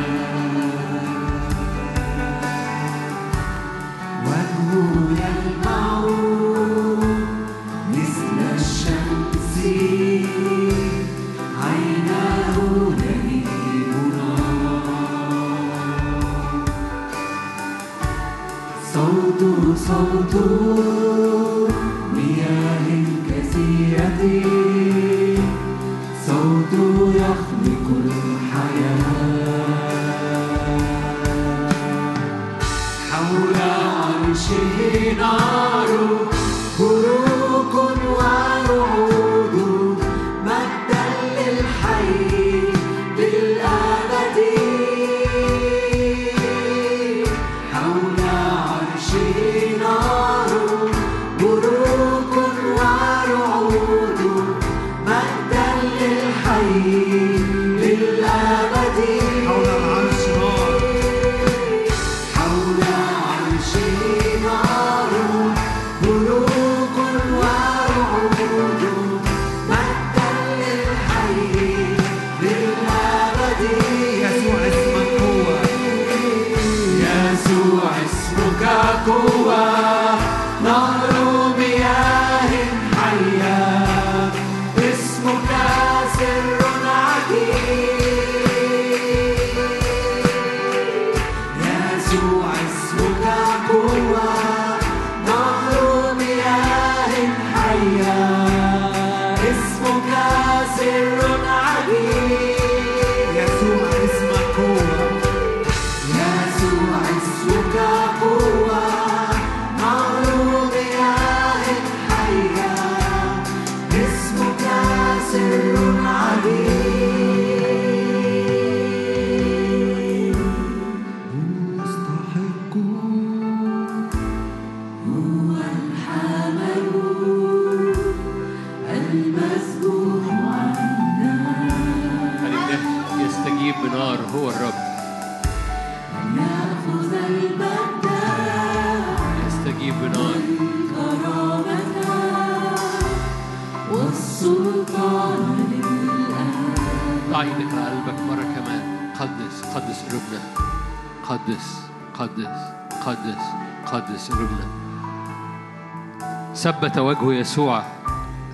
وجهه يسوع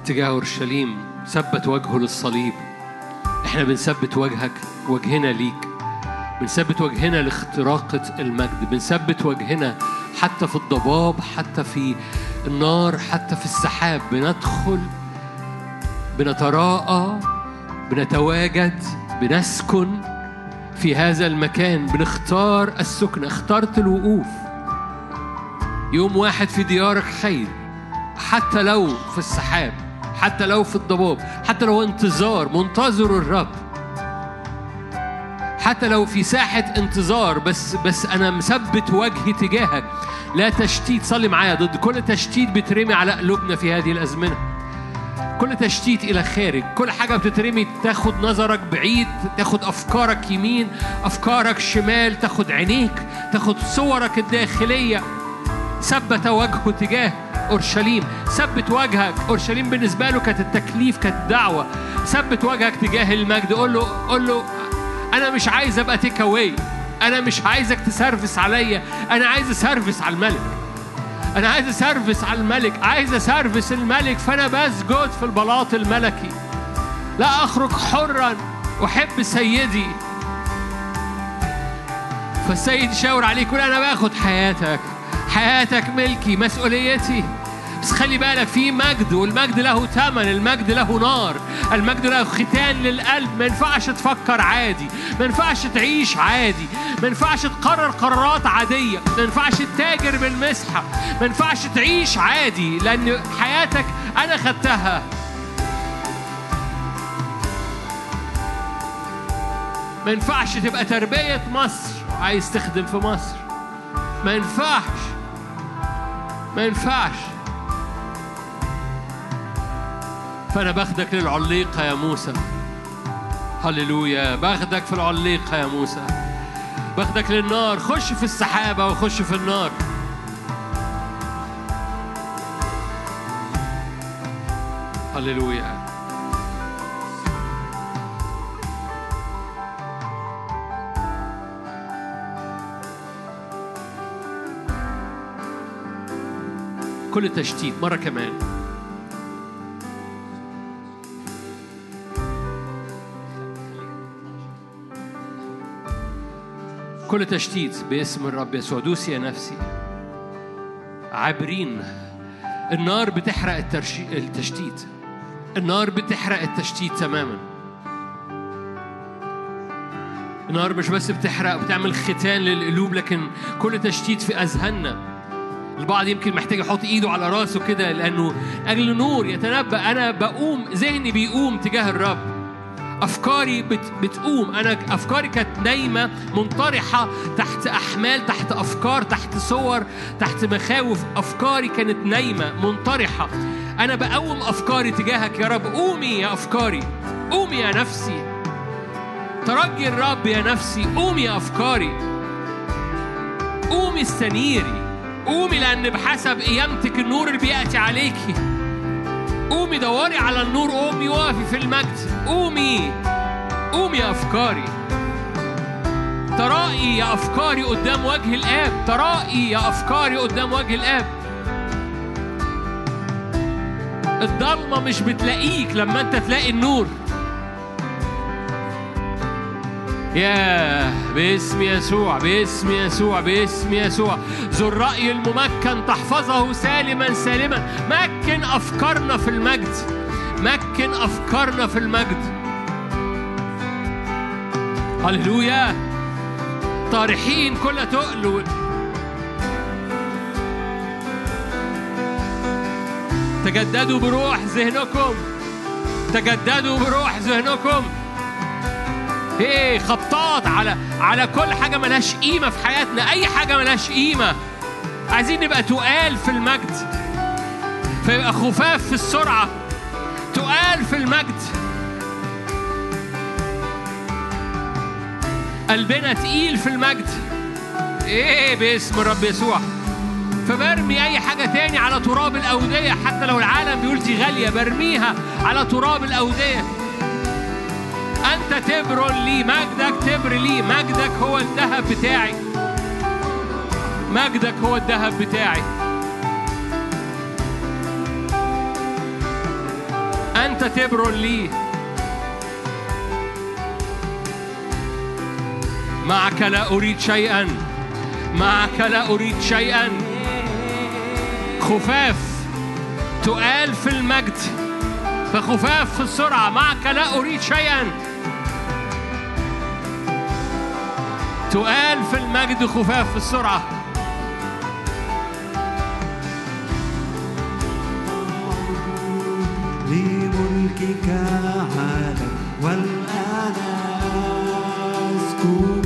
تجاه أورشليم ثبت وجهه للصليب. إحنا بنثبت وجهك وجهنا ليك. بنثبت وجهنا لاختراقة المجد. بنثبت وجهنا حتى في الضباب حتى في النار حتى في السحاب. بندخل بنتراءى بنتواجد بنسكن في هذا المكان. بنختار السكن. اخترت الوقوف. يوم واحد في ديارك خير. حتى لو في السحاب حتى لو في الضباب حتى لو انتظار منتظر الرب. حتى لو في ساحة انتظار بس بس أنا مثبت وجهي تجاهك. لا تشتيت صلي معايا ضد كل تشتيت بترمي على قلوبنا في هذه الأزمنة. كل تشتيت إلى خارج كل حاجة بتترمي تاخد نظرك بعيد تاخد أفكارك يمين أفكارك شمال تاخد عينيك تاخد صورك الداخلية. ثبت وجهه تجاه. أورشليم. ثبت وجهك. أورشليم بالنسبة له كانت التكليف كانت دعوة. ثبت وجهك تجاه المجد. قول له قول له أنا مش عايز أبقى تيك اواي أنا مش عايزك تسرفس عليا. أنا عايز أسرفس على الملك. أنا عايز أسرفس على الملك. عايز أسرفس الملك. فأنا بسجد في البلاط الملكي. لا أخرج حرا. أحب سيدي. فالسيد يشاور عليك يقول أنا باخد حياتك. حياتك ملكي. مسؤوليتي. بس خلي بالك في مجد والمجد له ثمن المجد له نار. المجد له ختان للقلب. ما ينفعش تفكر عادي. ما ينفعش تعيش عادي. ما ينفعش تقرر قرارات عادية. ما ينفعش تتاجر بالمسحة. ما ينفعش تعيش عادي لأن حياتك أنا خدتها. ما ينفعش تبقى تربية مصر. عايز تخدم في مصر. ما ينفعش. ما ينفعش. فأنا باخدك للعليقة يا موسى. هللويا. باخدك في العليقة يا موسى. باخدك للنار. خش في السحابة وخش في النار. هللويا. كل تشتيت مرة كمان. كل تشتيت باسم الرب يسوع. دوسي يا نفسي. عابرين. النار بتحرق الترشي... التشتيت. النار بتحرق التشتيت تماما. النار مش بس بتحرق بتعمل ختان للقلوب لكن كل تشتيت في أذهاننا. البعض يمكن محتاج يحط إيده على راسه كده لأنه أجل نور يتنبأ. أنا بقوم ذهني بيقوم تجاه الرب. أفكاري بت بتقوم. أنا أفكاري كانت نايمة منطرحة تحت أحمال تحت أفكار تحت صور تحت مخاوف. أفكاري كانت نايمة منطرحة. أنا بقوم أفكاري تجاهك. يا رب قومي يا أفكاري. قومي يا نفسي. ترجي الرب يا نفسي. قومي يا أفكاري. قومي استنيري قومي لأن بحسب قيامتك النور اللي بيأتي عليكي. قومي دوري على النور قومي وقفي في المجد قومي قومي يا أفكاري. ترائي يا أفكاري قدام وجه الآب ترائي يا أفكاري قدام وجه الآب. الضلمة مش بتلاقيك لما أنت تلاقي النور. ياه باسم يسوع باسم يسوع باسم يسوع. ذو الرأي الممكن تحفظه سالما سالما. مكن أفكارنا في المجد. مكن أفكارنا في المجد. هللويا. طارحين كل تقل. تجددوا بروح ذهنكم. تجددوا بروح ذهنكم. إيه خبطات على على كل حاجة ملهاش قيمة في حياتنا. أي حاجة ملهاش قيمة. عايزين نبقى تقال في المجد. فيبقى خفاف في السرعة. تقال في المجد. قلبنا تقيل في المجد. إيه باسم الرب يسوع. فبرمي أي حاجة تاني على تراب الأودية. حتى لو العالم بيقول دي غالية برميها على تراب الأودية. أنت تبر لي مجدك تبر لي. مجدك هو الذهب بتاعي. مجدك هو الذهب بتاعي. أنت تبر لي. معك لا أريد شيئا. معك لا أريد شيئا. خفاف. تقال في المجد. فخفاف في السرعة. معك لا أريد شيئا. تقال في المجد خفاف في السرعة. لملكك عالا والآن أسكب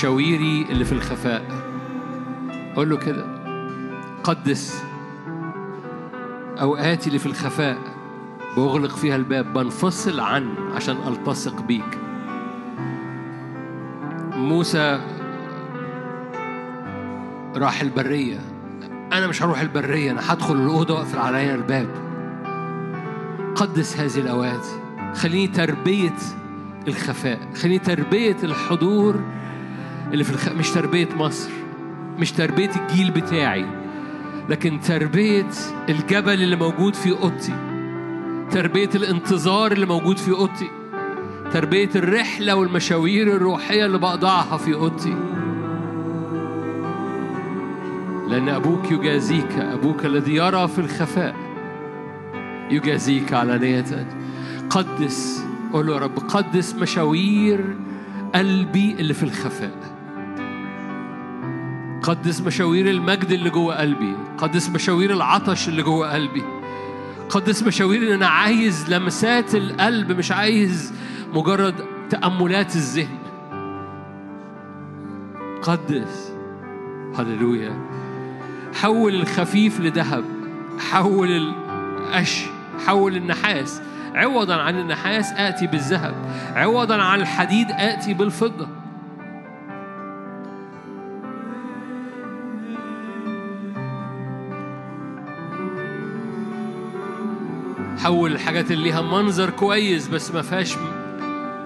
مشاويري اللي في الخفاء. قول له كده. قدس. أوقاتي اللي في الخفاء بأغلق فيها الباب بنفصل عن عشان ألتصق بيك. موسى راح البرية. أنا مش هروح البرية أنا هدخل الأوضة وأقفل عليا الباب. قدس هذه الأوقات. خليني تربية الخفاء. خليني تربية الحضور اللي في الخ... مش تربية مصر مش تربية الجيل بتاعي لكن تربية الجبل اللي موجود في أوضتي تربية الانتظار اللي موجود في أوضتي تربية الرحلة والمشاوير الروحية اللي بقضعها في أوضتي. لأن أبوك يجازيك أبوك الذي يرى في الخفاء يجازيك على نية قدس قول له يا رب قدس مشاوير قلبي اللي في الخفاء. قدس مشاوير المجد اللي جوه قلبي قدس مشاوير العطش اللي جوه قلبي قدس مشاوير إن أنا عايز لمسات القلب مش عايز مجرد تأملات الذهن. قدس. هللويا. حول الخفيف لذهب حول القش حول النحاس. عوضا عن النحاس آتي بالذهب عوضا عن الحديد آتي بالفضة. حول الحاجات اللي ليها منظر كويس بس ما فيهاش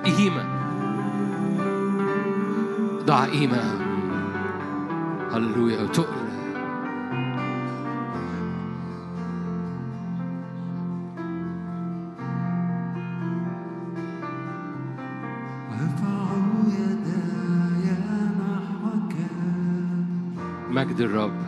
قيمة. ضع قيمة. هللويا. وتقل مجد الرب.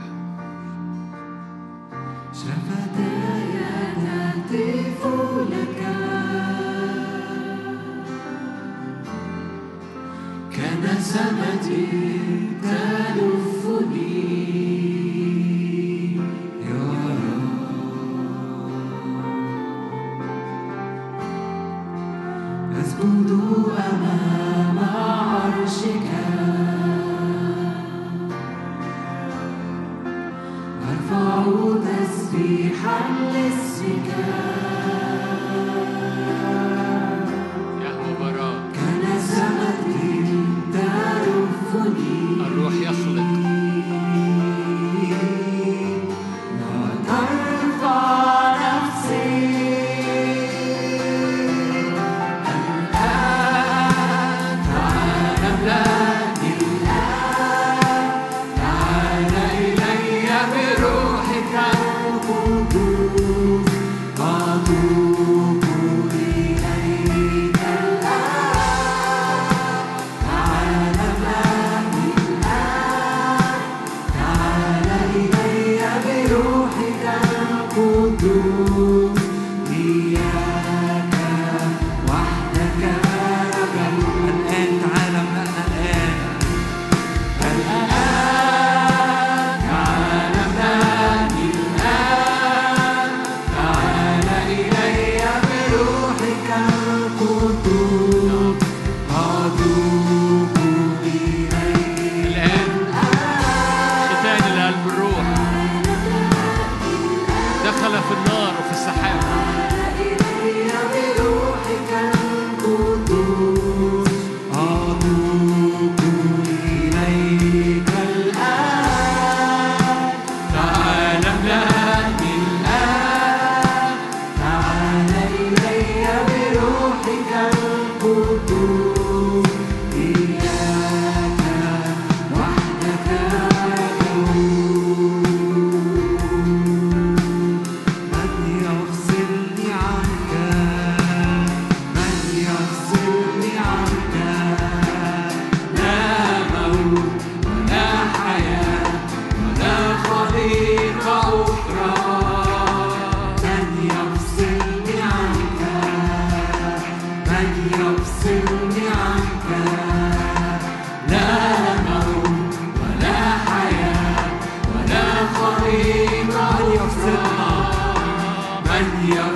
I'm.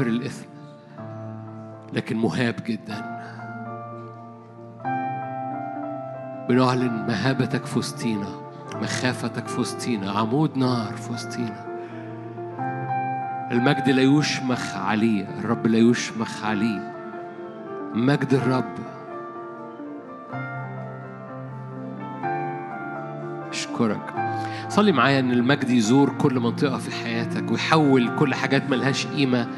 غافر الإثم لكن مهاب جدا. بنعلن مهابتك في وسطينا مخافتك في وسطينا عمود نار في وسطينا. المجد لا يشمخ عليه الرب لا يشمخ عليه. مجد الرب. أشكرك. صلي معايا إن المجد يزور كل منطقة في حياتك ويحول كل حاجات ملهاش قيمة.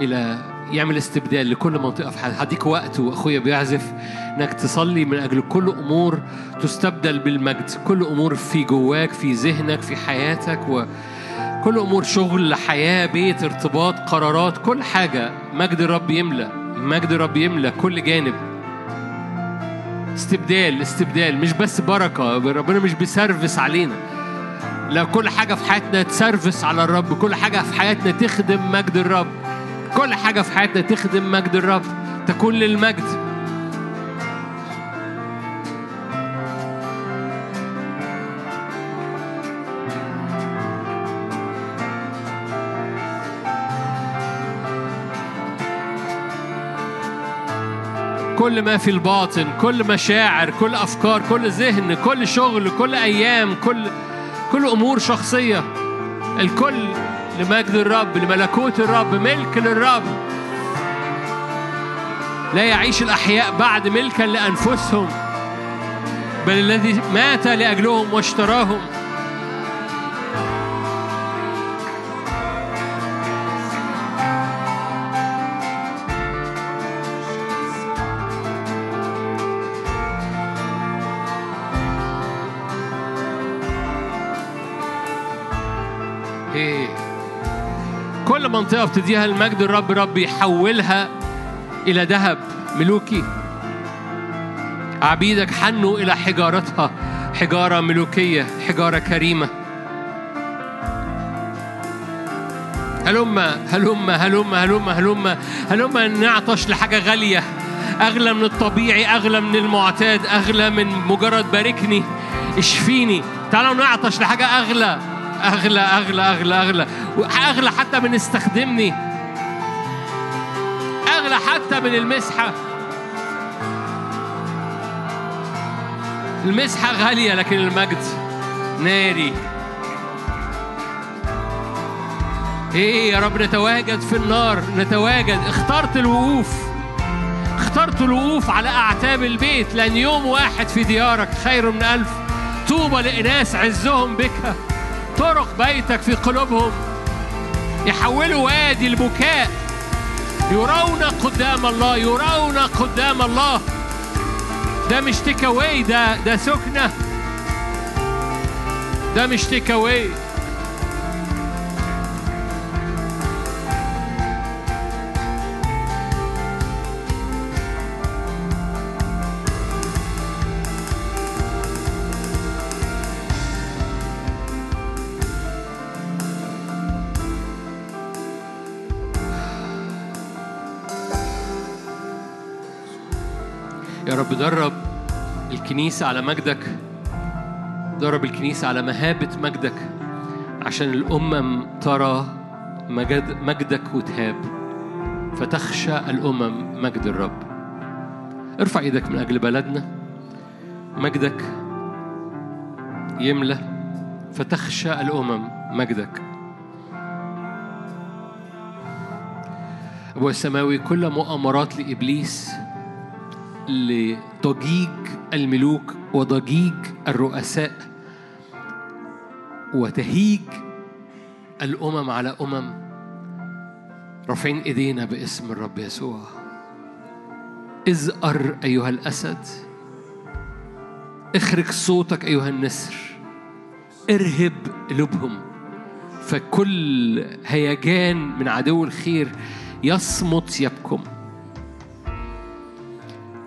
إلى يعمل استبدال لكل منطقة في حياتك هديك وقت وأخويا بيعزف إنك تصلي من أجل كل أمور تستبدل بالمجد. كل أمور في جواك في ذهنك في حياتك و كل أمور شغل حياة بيت ارتباط قرارات كل حاجة. مجد الرب يملى مجد الرب يملى كل جانب. استبدال استبدال مش بس بركة. ربنا مش بيسرفس علينا. لا كل حاجة في حياتنا تسرفس على الرب. كل حاجة في حياتنا تخدم مجد الرب. كل حاجة في حياتنا تخدم مجد الرب تكون للمجد. كل ما في الباطن كل مشاعر كل أفكار كل ذهن كل شغل كل أيام كل كل أمور شخصية. الكل لمجد الرب لملكوت الرب ملك للرب. لا يعيش الأحياء بعد ملكا لأنفسهم بل الذي مات لأجلهم واشتراهم. منطقة بتديها المجد الرب رب يحولها إلى ذهب. ملوكي عبيدك حنوا إلى حجارتها حجارة ملوكية حجارة كريمة. هلم هلم هلم هلم هلم هلم نعطش لحاجة غالية. أغلى من الطبيعي أغلى من المعتاد أغلى من مجرد باركني اشفيني. تعالوا نعطش لحاجة أغلى أغلى أغلى أغلى أغلى. أغلى حتى من استخدمني. أغلى حتى من المسحة. المسحة غالية لكن المجد ناري. إيه يا رب نتواجد في النار. نتواجد. اخترت الوقوف. اخترت الوقوف على أعتاب البيت. لأن يوم واحد في ديارك خير من ألف. طوبى لإناس عزهم بك. طرق بيتك في قلوبهم. يحولوا وادي البكاء. يرون قدام الله يرون قدام الله. ده مش تيك أواي ده ده سكنة. ده مش تيك يا رب درب الكنيسة على مجدك. درب الكنيسة على مهابة مجدك عشان الأمم ترى مجد مجدك وتهاب. فتخشى الأمم مجد الرب. ارفع إيدك من أجل بلدنا. مجدك يملى فتخشى الأمم مجدك. أبويا السماوي كل مؤامرات لإبليس لضجيج الملوك وضجيج الرؤساء وتهيج الأمم على أمم رافعين إيدينا باسم الرب يسوع. ازأر أيها الأسد اخرج صوتك أيها النسر ارهب قلوبهم فكل هيجان من عدو الخير يصمت يبكم.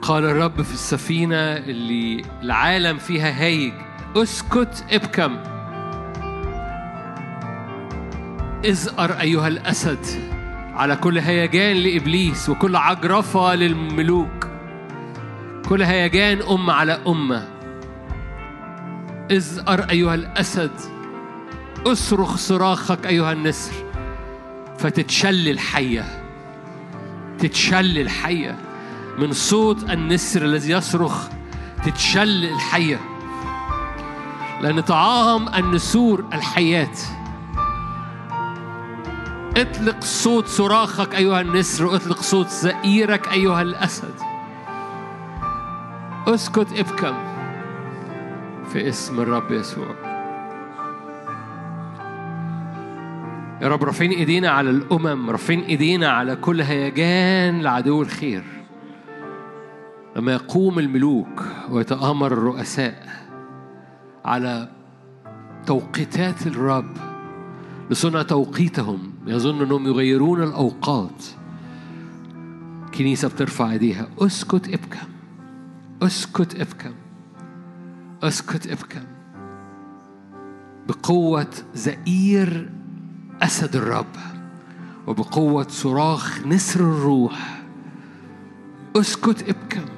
قال الرب في السفينة اللي العالم فيها هايج أسكت ابكم. ازأر أيها الأسد على كل هيجان لإبليس وكل عجرفة للملوك. كل هيجان أمة على أمة ازأر أيها الأسد أصرخ صراخك أيها النسر. فتتشل الحية. تتشل الحية. من صوت النسر الذي يصرخ تتشل الحية. لأن طعام النسور الحياة اطلق صوت صراخك أيها النسر واطلق صوت زئيرك أيها الأسد. اسكت ابكم في اسم الرب يسوع. يا رب رافعين إيدينا على الأمم رافعين إيدينا على كل هيجان لعدو الخير. لما يقوم الملوك ويتآمر الرؤساء على توقيتات الرب لصنع توقيتهم. يظن أنهم يغيرون الأوقات. كنيسة بترفع إيديها. أسكت ابكم أسكت ابكم أسكت ابكم بقوة زئير أسد الرب وبقوة صراخ نسر الروح. أسكت ابكم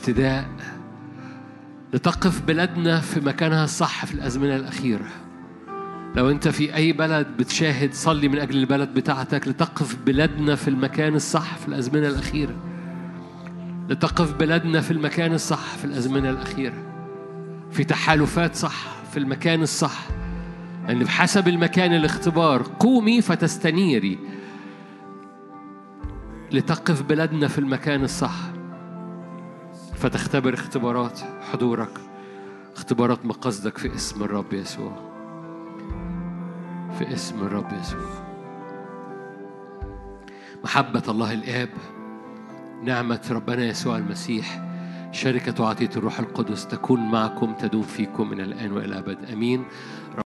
افتداء لتقف بلادنا في مكانها الصح في الأزمنة الأخيرة. لو أنت في أي بلد بتشاهد صلي من أجل البلد بتاعتك لتقف بلادنا في المكان الصح في الأزمنة الأخيرة. لتقف بلادنا في المكان الصح في الأزمنة الأخيرة. في تحالفات صح في المكان الصح. لأن بحسب المكان الاختبار قومي فتستنيري. لتقف بلادنا في المكان الصح. فتختبر اختبارات حضورك اختبارات مقصدك في اسم الرب يسوع. في اسم الرب يسوع. محبة الله الآب نعمة ربنا يسوع المسيح شركة وعطية الروح القدس تكون معكم تدوم فيكم من الآن وإلى الأبد. أمين.